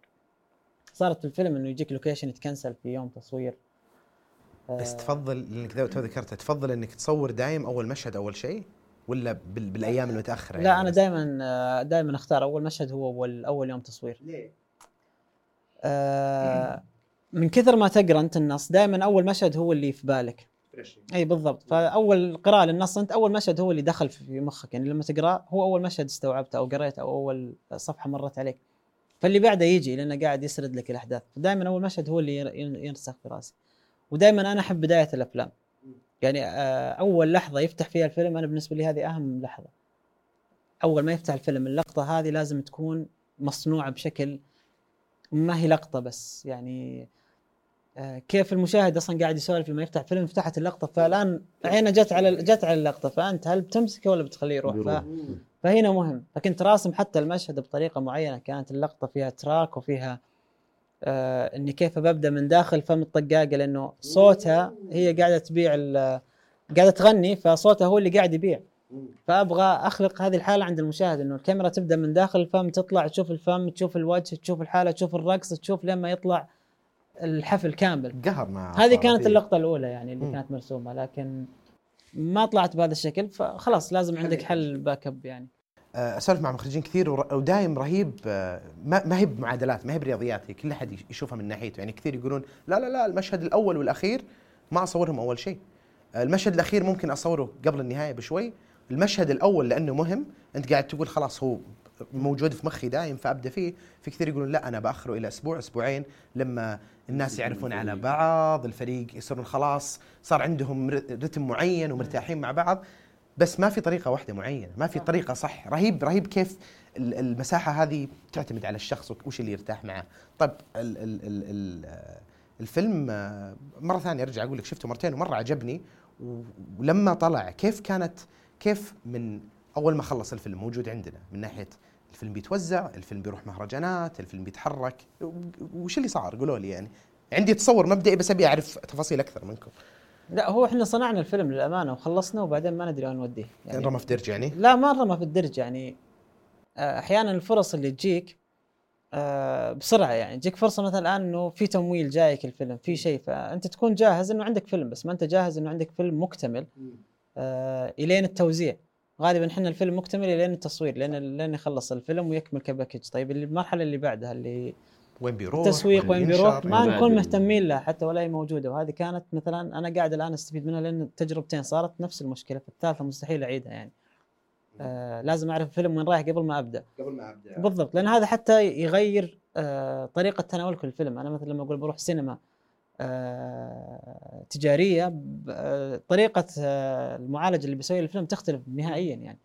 صارت في الفيلم إنه يجيك location يتكنسل في يوم تصوير. بس تفضل لانك تو ذكرتها. تفضل إنك تصور دايم أول مشهد أول شيء ولا بالأيام المتأخرة لا يعني أنا دائما دائما أختار أول مشهد هو اول أول يوم تصوير. ليه؟ آه من كثر ما تقرأ أنت النص دائما أول مشهد هو اللي في بالك. إي بالضبط. فأول قراءة للنص أنت أول مشهد هو اللي دخل في مخك. يعني لما تقرأه هو أول مشهد استوعبته أو قريته أو أول صفحة مرت عليك. فاللي بعده يجي لأنه قاعد يسرد لك الأحداث. فدائما أول مشهد هو اللي ينرسخ في رأسي. ودائما أنا أحب بداية الأفلام. يعني آه، أول لحظة يفتح فيها الفيلم أنا بالنسبة لي هذه أهم لحظة. أول ما يفتح الفيلم اللقطة هذه لازم تكون مصنوعة بشكل ما هي لقطة بس. يعني آه، كيف المشاهد أصلا قاعد يسولف لما يفتح فيلم فتحت اللقطة فالآن عينه جت على جت على اللقطة. فأنت هل بتمسكه ولا بتخليه يروح. فهنا مهم. فكنت راسم حتى المشهد بطريقة معينة كانت اللقطة فيها تراك وفيها آه إني كيف ببدأ من داخل فم الطقاقة لأنه صوتها هي قاعدة تبيع قاعدة تغني فصوتها هو اللي قاعد يبيع. فأبغى أخلق هذه الحالة عند المشاهد إنه الكاميرا تبدأ من داخل الفم تطلع تشوف الفم تشوف الوجه تشوف الحالة تشوف الرقص تشوف لما يطلع الحفل كامل. قهر مع هذه كانت اللقطة الأولى يعني اللي م. كانت مرسومة لكن ما طلعت بهذا الشكل فخلاص لازم عندك حل backup يعني. آه، أسولف مع مخرجين كثير ودايم رهيب آه، ما هي بمعادلات ما هي برياضيات كل أحد يشوفها من ناحيته. يعني كثير يقولون لا لا لا المشهد الأول والأخير ما أصورهم أول شيء. آه، المشهد الأخير ممكن أصوره قبل النهاية بشوي. المشهد الأول لأنه مهم أنت قاعد تقول خلاص هو موجود في مخي دايم فأبدأ فيه. في كثير يقولون لا أنا بأخره إلى أسبوع أسبوعين. لما الناس يعرفون على بعض الفريق يصيرون خلاص صار عندهم رتم معين ومرتاحين مع بعض بس ما في طريقة واحدة معينة ما في طريقة صح. رهيب رهيب كيف المساحة هذه تعتمد على الشخص وش اللي يرتاح معه. طيب ال ال ال ال الفيلم مرة ثانية أرجع أقول لك شفته مرتين ومرة عجبني ولما طلع كيف كانت كيف من أول ما خلص الفيلم موجود عندنا من ناحية الفيلم بيتوزع الفيلم بيروح مهرجانات الفيلم بيتحرك. وش اللي صار؟ قولوا لي يعني. عندي تصور مبدئي بس أبي أعرف تفاصيل أكثر منكم. لا هو إحنا صنعنا الفيلم للأمانة وخلصنا وبعدين ما ندري وين نوديه. يعني رمى في درج يعني؟ لا ما رمى في الدرج يعني. آه، أحيانا الفرص اللي تجيك آه، بسرعة يعني. تجيك فرصة مثلا الآن إنه في تمويل جايك الفيلم في شيء. فأنت تكون جاهز إنه عندك فيلم بس ما أنت جاهز إنه عندك فيلم مكتمل آه، إلين التوزيع. غالبا إحنا الفيلم مكتمل الين التصوير لين لين يخلص الفيلم ويكمل كباكج. طيب المرحلة اللي بعدها اللي وين بيروح؟ التسويق وين بيروح؟ ما نكون مهتمين لها حتى ولا هي موجودة. وهذه كانت مثلا أنا قاعد الآن أستفيد منها لأن تجربتين صارت نفس المشكلة في الثالثه مستحيل أعيدها يعني. آه لازم أعرف الفيلم وين رايح قبل ما أبدأ. قبل ما أبدأ. بالضبط لأن هذا حتى يغير آه طريقة تناولك للفيلم أنا مثلا لما أقول بروح سينما آه تجارية آه طريقة آه المعالجة اللي بيسويها الفيلم تختلف نهائيا يعني.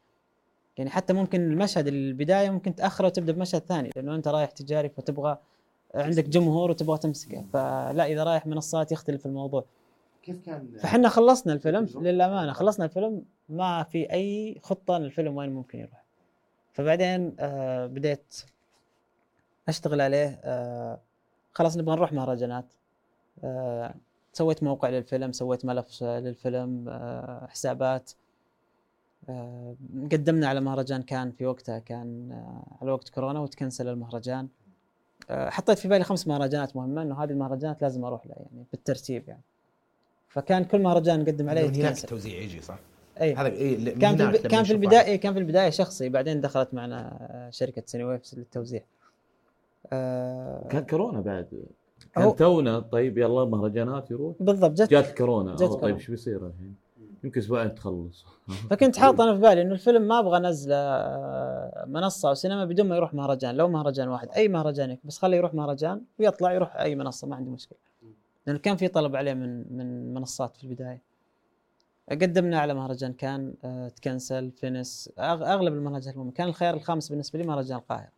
يعني حتى ممكن المشهد البداية ممكن تأخره وتبدأ بمشهد ثاني لأنه أنت رايح تجاري فتبغى عندك جمهور وتبغى تمسكه. فلا إذا رايح منصات يختلف الموضوع. كيف كان؟ فإحنا خلصنا الفيلم للأمانة خلصنا الفيلم ما في أي خطة للفيلم وين ممكن يروح. فبعدين آه بديت أشتغل عليه آه خلاص نبغى نروح مهرجانات. آه سويت موقع للفيلم سويت ملف للفيلم آه، حسابات. آه، قدمنا على مهرجان كان في وقتها كان آه، على وقت كورونا وتكنسل المهرجان. آه، حطيت في بالي خمس مهرجانات مهمة إنه هذه المهرجانات لازم أروح لها يعني بالترتيب يعني. فكان كل مهرجان نقدم عليه هناك التوزيع يجي صح؟ اي هذا إيه من كان في كان في البداية كان في البداية شخصي بعدين دخلت معنا آه، شركة سيني ويفز للتوزيع. آه كان كورونا بعد. كان تونا طيب يلا مهرجانات يروح. بالضبط جت جات كورونا. جت طيب. إيش بيصير الحين؟ يمكن أسبوعين تخلص. [LAUGHS] فكنت حاط أنا في بالي إنه الفيلم ما أبغى أنزله آه، منصة أو سينما بدون ما يروح مهرجان. لو مهرجان واحد أي مهرجان بس خليه يروح مهرجان ويطلع يروح أي منصة ما عندي مشكلة. لأنه كان في طلب عليه من من منصات في البداية. قدمنا على مهرجان كان آه، تكنسل فينس أغلب المهرجانات المهمة. كان الخيار الخامس بالنسبة لي مهرجان القاهرة.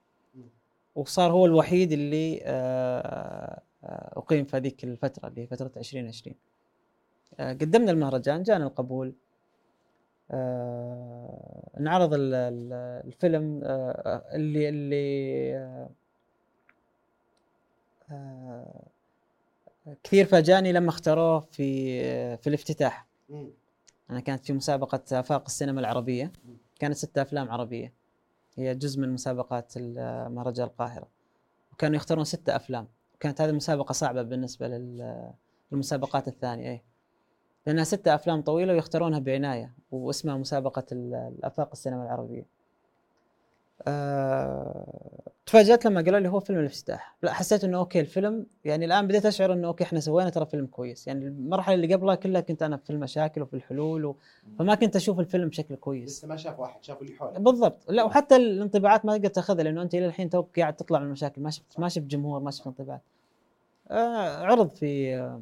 وصار هو الوحيد اللي آه، أقيم في هذيك الفترة اللي هي فترة 2020 آه، قدمنا المهرجان جانا القبول. آه، انعرض ال- ال- الفيلم آه، اللي اللي آه، آه، كثير فاجأني لما اختاروه في في الافتتاح. أنا كانت في مسابقة آفاق السينما العربية. كانت ستة أفلام عربية. هي جزء من مسابقات مهرجان القاهرة. وكانوا يختارون ستة أفلام. كانت هذه مسابقة صعبة بالنسبة لل- للمسابقات الثانية إيه. لأنها ستة أفلام طويلة ويختارونها بعناية واسمها مسابقة ال- الأفاق السينما العربية. آه، تفاجأت لما قالوا لي هو فيلم الافتتاح. لا حسيت إنه okay الفيلم يعني الآن بديت أشعر إنه okay إحنا سوينا ترى فيلم كويس. يعني المرحلة اللي قبلها كلها كنت أنا في المشاكل وفي الحلول و... فما كنت أشوف الفيلم بشكل كويس. لسه ما شاف واحد شافوا اللي حوله. بالضبط. لا وحتى الانطباعات ما تقدر تاخذها لأنه أنت إلى الحين توك قاعد تطلع من المشاكل. ما شفت ما شفت جمهور ما شفت انطباعات. آه عرض في آه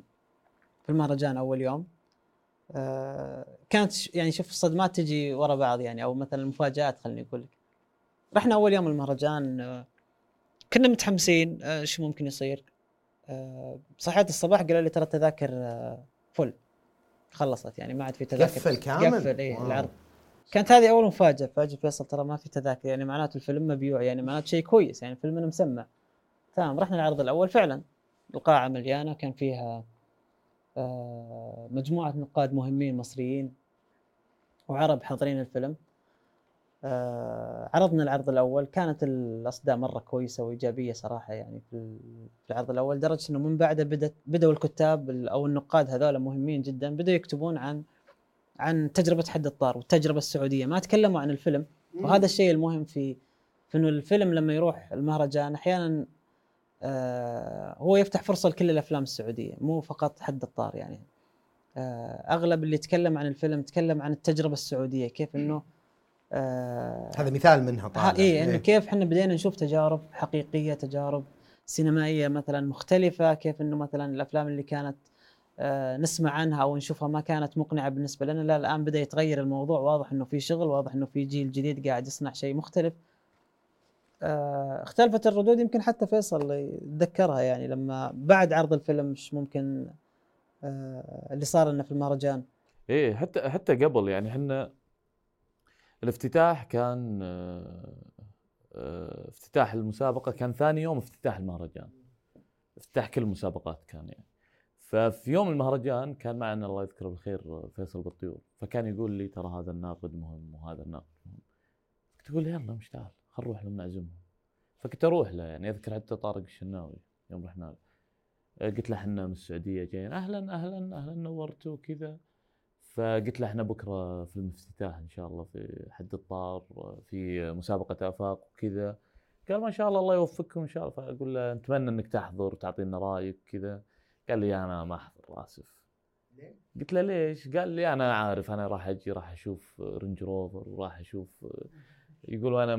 في المهرجان أول يوم. آه كانت يعني شوف الصدمات تجي ورا بعض يعني أو مثلا المفاجآت خليني أقول لك. رحنا اول يوم المهرجان آه كنا متحمسين آه شو ممكن يصير؟ آه صحيت الصباح قالوا لي ترى التذاكر آه فل خلصت يعني ما عاد في تذاكر. قفل كامل؟ قفل اي. العرض. كانت هذه أول مفاجأة فاجئ فيصل ترى ما في تذاكر يعني معناته الفيلم مبيوع يعني معناته شيء كويس يعني الفيلم أنا مسمع. تمام رحنا العرض الأول فعلا. القاعة مليانة كان فيها آه، مجموعة نقاد مهمين مصريين وعرب حاضرين الفيلم. آه، عرضنا العرض الأول. كانت الأصداء مرة كويسة وإيجابية صراحة يعني في ال- في العرض الأول لدرجه إنه من بعده بدت بدأوا الكتاب ال- أو النقاد هذول مهمين جدا بدأوا يكتبون عن عن تجربة حد الطار والتجربة السعودية. ما تكلموا عن الفيلم وهذا الشيء المهم في في إنه الفيلم لما يروح المهرجان أحيانا آه هو يفتح فرصة لكل الأفلام السعودية مو فقط حد الطار يعني. آه أغلب اللي تكلم عن الفيلم تكلم عن التجربة السعودية كيف إنه آه هذا مثال منها طالع. ها إيه إنه كيف إحنا بدينا نشوف تجارب حقيقية تجارب سينمائية مثلا مختلفة كيف إنه مثلا الأفلام اللي كانت آه نسمع عنها أو نشوفها ما كانت مقنعة بالنسبة لنا لا الآن بدأ يتغير الموضوع. واضح إنه في شغل واضح إنه في جيل جديد قاعد يصنع شيء مختلف. آه اختلفت الردود يمكن حتى فيصل يتذكرها يعني لما بعد عرض الفيلم مش ممكن آه اللي صار لنا في المهرجان. إيه حتى حتى قبل يعني إحنا الافتتاح كان آه، آه، افتتاح المسابقة كان ثاني يوم افتتاح المهرجان. افتتاح كل المسابقات كان يعني. ففي يوم المهرجان كان معنا الله يذكره بالخير فيصل بالطيور فكان يقول لي ترى هذا الناقد مهم وهذا الناقد مهم. كنت أقول له يلا مش تعال خل نروح لهم نعزمهم. فكنت أروح له يعني أذكر حتى طارق الشناوي يوم رحنا له. قلت له إحنا من السعودية جايين. أهلا أهلا أهلا نورتوا وكذا. فقلت له إحنا بكرة في الافتتاح إن شاء الله في حد الطار في مسابقة آفاق وكذا. قال ما شاء الله الله يوفقكم إن شاء الله. فأقول له نتمنى إنك تحضر وتعطينا رأيك كذا. قال لي أنا ما أحضر آسف. قلت له ليش؟ قال لي أنا عارف أنا راح أجي راح أشوف رينج روفر وراح أشوف [LAUGHS] يقول أنا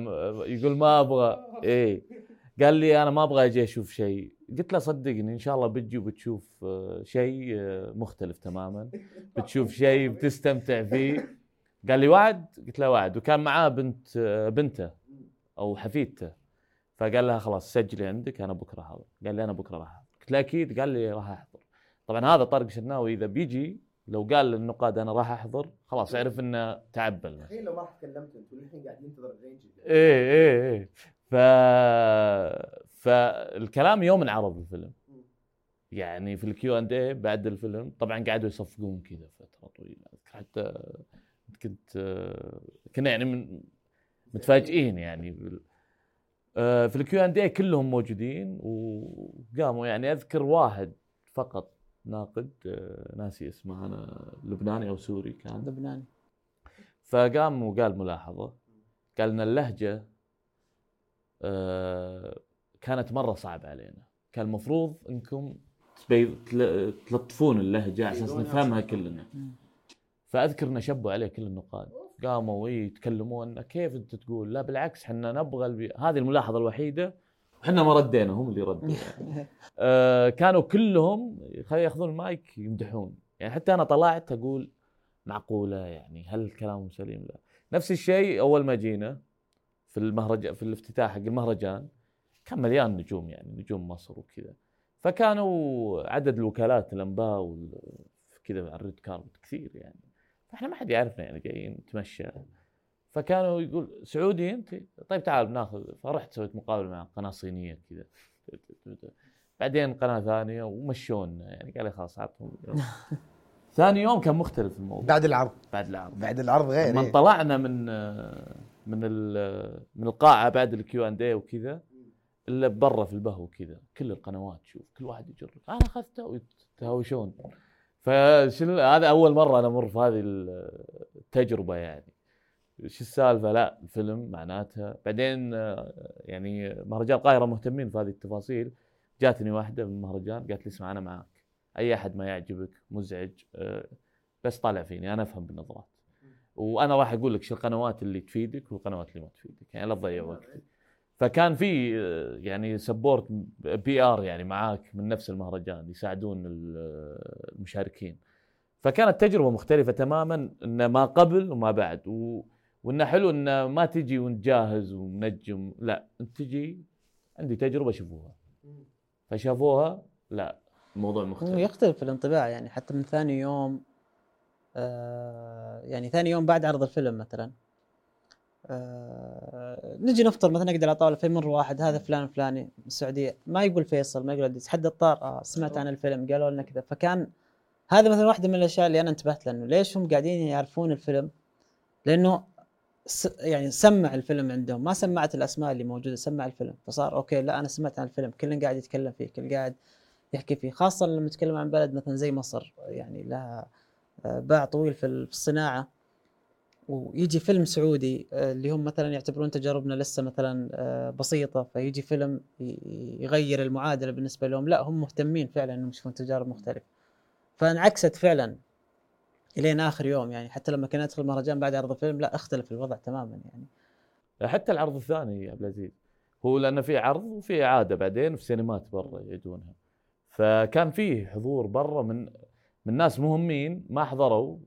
يقول ما أبغى. [LAUGHS] إيه. قال لي أنا ما أبغى أجي أشوف شيء. قلت له صدقني إن شاء الله بتجي وبتشوف آه، شيء آه، مختلف تماما. [LAUGHS] بتشوف شيء بتستمتع فيه. قال لي وعد؟ قلت له وعد. وكان معاه بنت آه، بنته أو حفيدته. فقال لها خلاص سجلي عندك أنا بكرة هذا. قال لي أنا بكرة راح. قلت له أكيد. قال لي راح أحضر. طبعا هذا طارق شناوي. إذا بيجي لو قال للنقاد أنا راح أحضر خلاص اعرف إنه تعبل. تخيل لو ما تكلمت انت والحين قاعد ينتظر ال range إيه إيه إيه. ف فالكلام يوم انعرض الفيلم. يعني في ال Q and A بعد الفيلم طبعا قعدوا يصفقون كذا فترة طويلة. حتى كنت كنا يعني من متفاجئين يعني بال- آه، في ال Q and A كلهم موجودين وقاموا يعني أذكر واحد فقط ناقد آه، ناسي اسمه أنا لبناني أو سوري كان. لبناني. فقام وقال ملاحظة قال إن اللهجة كانت مرة صعبة علينا. كان المفروض إنكم تلطفون اللهجة على أساس نفهمها كلنا. فأذكر ان شبوا عليه كل النقاد. قاموا يتكلمون كيف أنت تقول؟ لا بالعكس إحنا نبغى البي... هذه الملاحظة الوحيدة. وحنا ما ردينا هم اللي ردوا. [LAUGHS] آه كانوا كلهم ياخذون المايك يمدحون. يعني حتى أنا طلعت أقول معقولة يعني هل كلامهم سليم؟ لا. نفس الشيء أول ما جينا في المهرجان في الافتتاح حق المهرجان كان مليان نجوم يعني نجوم مصر وكذا. فكانوا عدد الوكالات الأنباء وال- كذا على ال red carpet كثير يعني. فإحنا ما حد يعرفنا يعني جايين نتمشى. فكانوا يقول سعودي أنت؟ طيب تعال بناخذ. فرحت سويت مقابلة مع قناة صينية كذا. بعدين قناة ثانية ومشونا يعني قال لي خلاص عطهم. [LAUGHS] ثاني يوم كان مختلف الموضوع. بعد العرض. بعد العرض. بعد العرض غير لما إيه. طلعنا من من من القاعة بعد ال Q and A وكذا إلا برا في البهو كذا كل القنوات شوف كل واحد يجر أنا أخذته ويتهاوشون. فشل هذا أول مرة أنا أمر في هذه التجربة يعني. شو السالفة؟ لا الفيلم معناتها. بعدين آه، يعني مهرجان القاهرة مهتمين في هذه التفاصيل. جاتني واحدة من المهرجان قالت لي اسمع أنا معاك. أي أحد ما يعجبك مزعج آه، بس طالع فيني. أنا أفهم بالنظرات. وأنا راح أقول لك شو القنوات اللي تفيدك والقنوات اللي ما تفيدك يعني لا تضيع وقتك. فكان في يعني support PR يعني معاك من نفس المهرجان يساعدون ال- المشاركين. فكانت تجربة مختلفة تماما ان ما قبل وما بعد. و... وإنه حلو إنه ما تجي وأنت جاهز ومنجم لا أنت تجي عندي تجربة شوفوها فشافوها لا. الموضوع مختلف. يختلف الانطباع يعني حتى من ثاني يوم يعني ثاني يوم بعد عرض الفيلم مثلا. آه نجي نفطر مثلا نقعد على طاوله فيمر واحد هذا فلان فلاني من السعودية. ما يقول فيصل ما يقول عديس حد الطار آه سمعت عن الفيلم قالوا لنا كذا. فكان هذا مثلا واحدة من الأشياء اللي أنا انتبهت لها إنه ليش هم قاعدين يعرفون الفيلم؟ لأنه يعني سمع الفيلم عندهم. ما سمعت الأسماء اللي موجودة سمع الفيلم. فصار okay لا أنا سمعت عن الفيلم. كل قاعد يتكلم فيه كل قاعد يحكي فيه. خاصة لما نتكلم عن بلد مثلا زي مصر يعني لها آه، باع طويل في ال- في الصناعة. ويجي فيلم سعودي آه، اللي هم مثلا يعتبرون تجاربنا لسه مثلا آه، بسيطة. فيجي فيلم يغير المعادلة بالنسبة لهم. لا هم مهتمين فعلا إنهم يشوفون تجارب مختلفة. فانعكست فعلا إلين آخر يوم يعني. حتى لما كنا ندخل المهرجان بعد عرض الفيلم لا اختلف الوضع تماما يعني. حتى العرض الثاني يا عبد العزيز هو لأنه في عرض وفي إعادة بعدين في سينمات برا يعيدونها. فكان فيه حضور برا من من ناس مهمين ما حضروا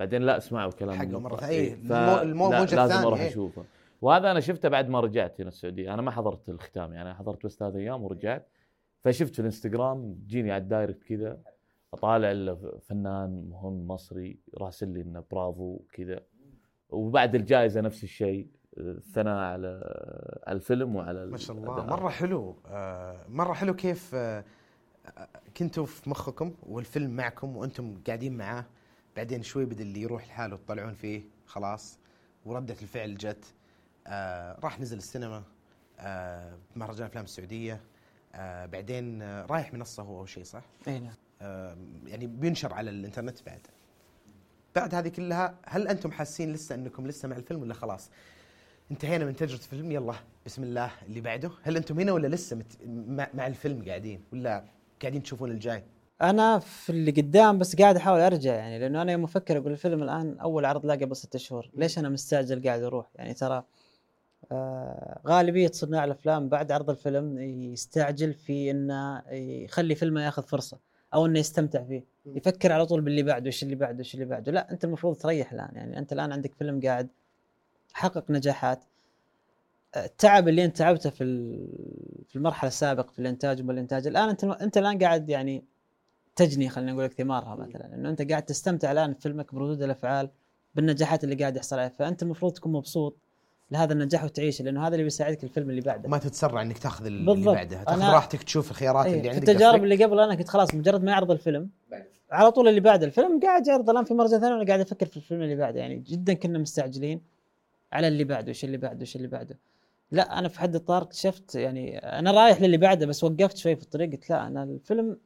بعدين لا اسمعوا كلام حقه. مرة ثانية. إيه، المو- ف- المو- لا، الموجة لازم أروح إيه. أشوفه وهذا أنا شفته بعد ما رجعت هنا السعودية أنا ما حضرت الختام يعني أنا حضرت بس ثلاث أيام ورجعت فشفت في الإنستغرام تجيني على ال direct كذا أطالع ال- فنان مهم مصري راسل لي إنه برافو كذا وبعد الجائزة نفس الشيء الثناء على على الفيلم وعلى ما شاء الله. مرة حلو آه، مرة حلو كيف آه، كنتوا في مخكم والفيلم معكم وأنتم قاعدين معاه بعدين شوي بدا اللي يروح لحاله تطلعون فيه خلاص. وردة الفعل جت. آه، راح نزل السينما آه، بمهرجان أفلام السعودية. آه، بعدين آه، رايح منصة هو أو شيء صح؟ إي نعم. آه، يعني بينشر على الإنترنت بعد. بعد هذه كلها هل أنتم حاسين لسه أنكم لسه مع الفيلم ولا خلاص؟ انتهينا من تجربة الفيلم يلا بسم الله اللي بعده. هل أنتم هنا ولا لسه مت... مع الفيلم قاعدين ولا قاعدين تشوفون الجاي؟ أنا في اللي قدام بس قاعد أحاول أرجع يعني لأنه أنا يوم أفكر أقول الفيلم الآن أول عرض له قبل ستة شهور. ليش أنا مستعجل قاعد أروح؟ يعني ترى آه غالبية صناع الأفلام بعد عرض الفيلم يستعجل في إنه يخلي فيلمه ياخذ فرصة أو إنه يستمتع فيه. يفكر على طول باللي بعده إيش اللي بعده إيش اللي بعده. لا أنت المفروض تريح الآن. يعني أنت الآن عندك فيلم قاعد حقق نجاحات التعب اللي انت تعبته في في المرحلة السابقة في الإنتاج والانتاج الآن انت انت الآن قاعد يعني تجني خلينا نقول لك ثمارها مثلا إنه انت قاعد تستمتع الآن بفيلمك بردود الأفعال بالنجاحات اللي قاعد يحصل عليها فأنت المفروض تكون مبسوط لهذا النجاح وتعيشه لأنه هذا اللي بيساعدك الفيلم اللي بعده ما تتسرع إنك تأخذ اللي بالضبط. بعدها تأخذ راحتك تشوف الخيارات إيه، اللي في عندك التجارب؟ اللي قبل أنا كنت خلاص مجرد ما يعرض الفيلم على طول اللي بعد الفيلم قاعد يعرض الآن في مرجع ثاني وأنا قاعد أفكر في الفيلم اللي بعده يعني جدا كنا مستعجلين على اللي بعده إيش اللي بعده إيش اللي بعده لا أنا في حد الطار اكتشفت يعني أنا رايح للي بعده بس وقفت شوي في الطريق قلت لا أنا الفيلم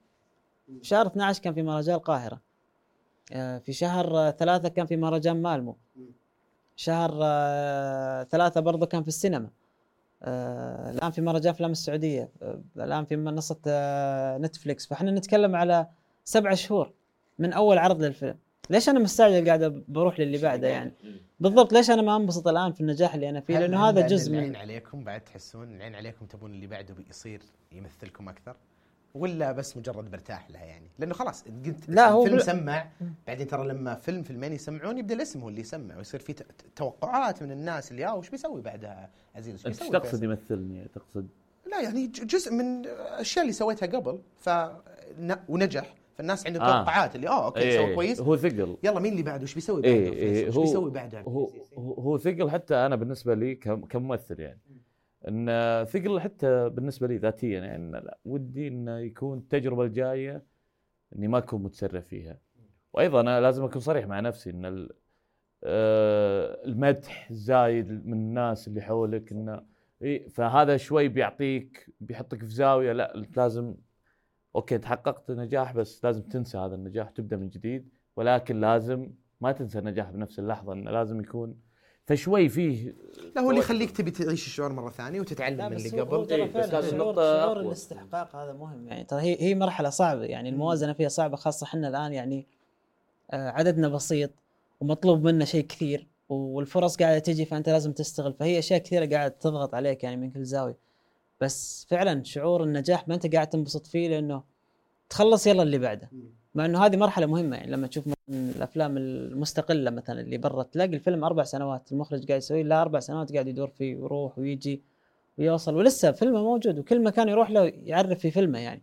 شهر 12 كان في مهرجان القاهرة. آه، في شهر ثلاثة كان في مهرجان مالمو. شهر آه، ثلاثة برضه كان في السينما. آه، الآن في مهرجان أفلام السعودية. آه، الآن في منصة آه، نتفليكس. فإحنا نتكلم على سبعة شهور من أول عرض للفيلم. ليش أنا مستعجل قاعد بروح للي بعده يعني؟ بالضبط ليش أنا ما أنبسط الآن في النجاح اللي أنا فيه؟ لأنه هذا جزء العين من عليكم بعد تحسون العين عليكم تبون اللي بعده يصير يمثلكم أكثر؟ ولا بس مجرد برتاح لها يعني؟ لأنه خلاص قلت لا، هو الفيلم بل- سمع بعدين ترى لما فيلم فيلمين يسمعون يبدأ الاسم هو اللي يسمع ويصير في توقعات من الناس اللي آه وش بيسوي بعدها؟ عزيز وش بيسوي تقصد؟ يمثلني؟ تقصد؟ لا يعني جزء من الأشياء اللي سويتها قبل ف ونجح. فالناس عندهم آه. توقعات اللي آه okay إيه، سوى كويس. هو ثقل. يلا مين اللي بعده؟ وش بيسوي بعده إيه فيصل؟ إيه وش هو بيسوي بعده؟ هو هو ثقل حتى أنا بالنسبة لي كم- كممثل يعني. إن ثقل حتى بالنسبة لي ذاتيا يعني لا ودي انه يكون التجربة الجاية إني ما أكون متسرع فيها. وأيضا أنا لازم أكون صريح مع نفسي إن آه، المدح الزايد من الناس اللي حولك إنه إيه فهذا شوي بيعطيك بيحطك في زاوية لا لازم أوكي تحققت نجاح بس لازم تنسى هذا النجاح تبدأ من جديد ولكن لازم ما تنسى النجاح بنفس اللحظة إنه لازم يكون فشوي فيه لا هو اللي يخليك تبي تعيش الشعور مرة ثانية وتتعلم من اللي قبل. إيه، بس شعور. الاستحقاق هذا مهم يعني. ترى هي هي مرحلة صعبة يعني الموازنة فيها صعبة خاصة إحنا الآن يعني آه، عددنا بسيط ومطلوب منا شيء كثير والفرص قاعدة تجي فأنت لازم تستغل. فهي أشياء كثيرة قاعدة تضغط عليك يعني من كل زاوية. بس فعلا شعور النجاح ما أنت قاعد تنبسط فيه لأنه تخلص يلا اللي بعده. مع إنه هذه مرحلة مهمة يعني لما تشوف الأفلام المستقلة مثلا اللي برا تلاقي الفيلم أربع سنوات المخرج قاعد يسوي له أربع سنوات قاعد يدور فيه ويروح ويجي ويوصل. ولسه فيلمه موجود وكل مكان يروح له يعرف في فيلمه يعني.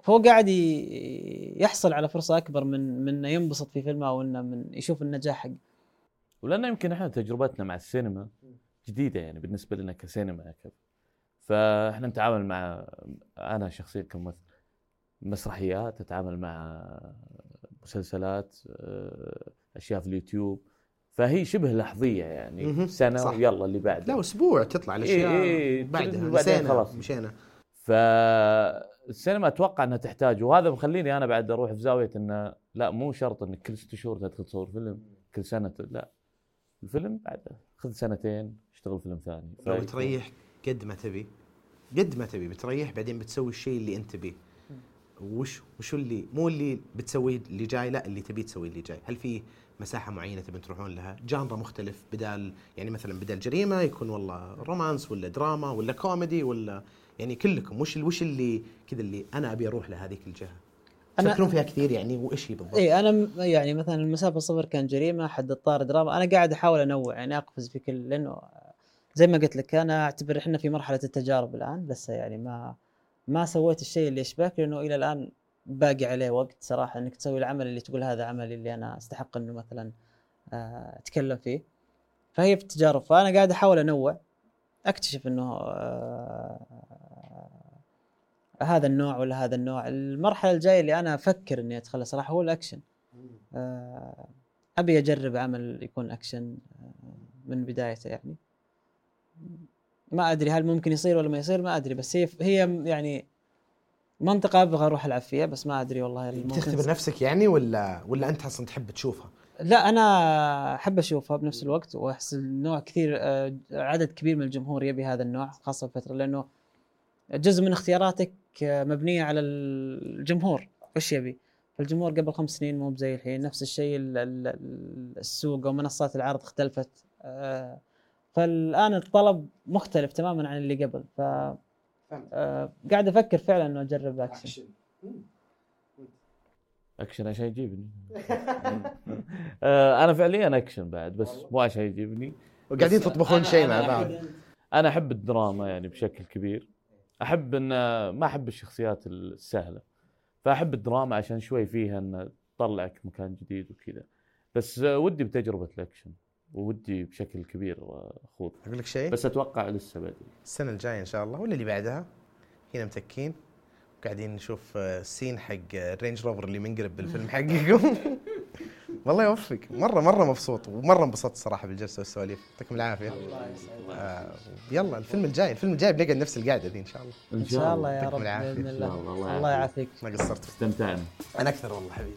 فهو قاعد يحصل على فرصة أكبر من من إنه ينبسط في فيلمه أو إنه من يشوف النجاح حقه. ولأن يمكن إحنا تجربتنا مع السينما جديدة يعني بالنسبة لنا كسينما فاحنا نتعامل مع أنا شخصيا كممثل مسرحيات أتعامل مع مسلسلات آه، أشياء في اليوتيوب. فهي شبه لحظية يعني. سنة صح. ويلا اللي بعده. لا أسبوع تطلع الأشياء إيه إيه بعدها بعدين خلاص. مشينا فالسينما أتوقع إنها تحتاج وهذا مخليني أنا بعد أروح في زاوية إنه لا مو شرط إنك كل ست شهور تدخل تصور فيلم كل سنة لا. الفيلم بعد خذ سنتين اشتغل فيلم ثاني. لو بتريح قد ما تبي. قد ما تبي بتريح بعدين بتسوي الشيء اللي أنت تبيه. وش وشو اللي مو اللي بتسويه اللي جاي لا اللي تبي تسويه اللي جاي. هل في مساحة معينة تبي تروحون لها؟ genre مختلف بدال يعني مثلا بدال جريمة يكون والله romance ولا دراما ولا كوميدي ولا يعني كلكم. وش وش اللي كذا اللي أنا أبي أروح لهذيك الجهة؟ أنا- تفكرون فيها كثير يعني وإيش هي بالضبط؟ إي أنا يعني مثلا المسافة صفر كان جريمة حد الطار دراما. أنا قاعد أحاول أنوع يعني أقفز في كل لأنه زي ما قلت لك أنا أعتبر إحنا في مرحلة التجارب الآن لسه يعني ما ما سويت الشيء اللي يشبهك لأنه إلى الآن باقي عليه وقت صراحة إنك تسوي العمل اللي تقول هذا عملي اللي أنا أستحق إنه مثلا آه، أتكلم فيه. فهي في التجارب. فأنا قاعد أحاول أنوع أكتشف إنه آه، هذا النوع ولا هذا النوع. المرحلة الجاية اللي أنا أفكر إني ادخلها صراحة هو الأكشن. آه، أبي أجرب عمل يكون أكشن من بدايته يعني. ما أدري هل ممكن يصير ولا ما يصير ما أدري بس هي هي يعني منطقة أبغى أروح ألعب فيها بس ما أدري والله تختبر نفسك يعني ولا ولا أنت أصلا تحب تشوفها؟ لا أنا أحب أشوفها بنفس الوقت وأحس النوع كثير آه، عدد كبير من الجمهور يبي هذا النوع خاصة في الفترة لأنه جزء من اختياراتك آه، مبنية على الجمهور. وش يبي؟ فالجمهور قبل خمس سنين مو بزي الحين نفس الشيء ال- ال- ال- السوق ومنصات العرض اختلفت آه، فالآن الطلب مختلف تماما عن اللي قبل. ف آه، قاعد أفكر فعلا إنه أجرب action. action عشان يجيبني. [LAUGHS] آه، أنا فعليا أكشن بعد بس مو عشان يجيبني. وقاعدين تطبخون شيء مع بعض. أنا أحب الدراما يعني بشكل كبير. أحب إن ما أحب الشخصيات السهلة. فأحب الدراما عشان شوي فيها إن تطلعك مكان جديد وكذا. بس آه، ودي بتجربة الأكشن. ودي بشكل كبير أخوض. أقول لك شيء؟ بس أتوقع لسه بدري. السنة الجاية إن شاء الله ولا اللي بعدها هنا متكين قاعدين نشوف آه، scene حق ال Range Rover اللي منقلب بالفيلم [LAUGHS] حقكم. والله يوفق. مره مرة مبسوط ومرة انبسطت صراحة بالجلسة والسواليف. يعطيكم العافية. آه يلا الفيلم الجاي الفيلم الجاي بنقعد نفس القعده دي إن شاء الله. إن شاء الله. يا رب العافية. بإذن الله، الله. الله الله يعافيك. يعافيك. ما قصرتوا استمتعنا. أنا أكثر والله حبيبي.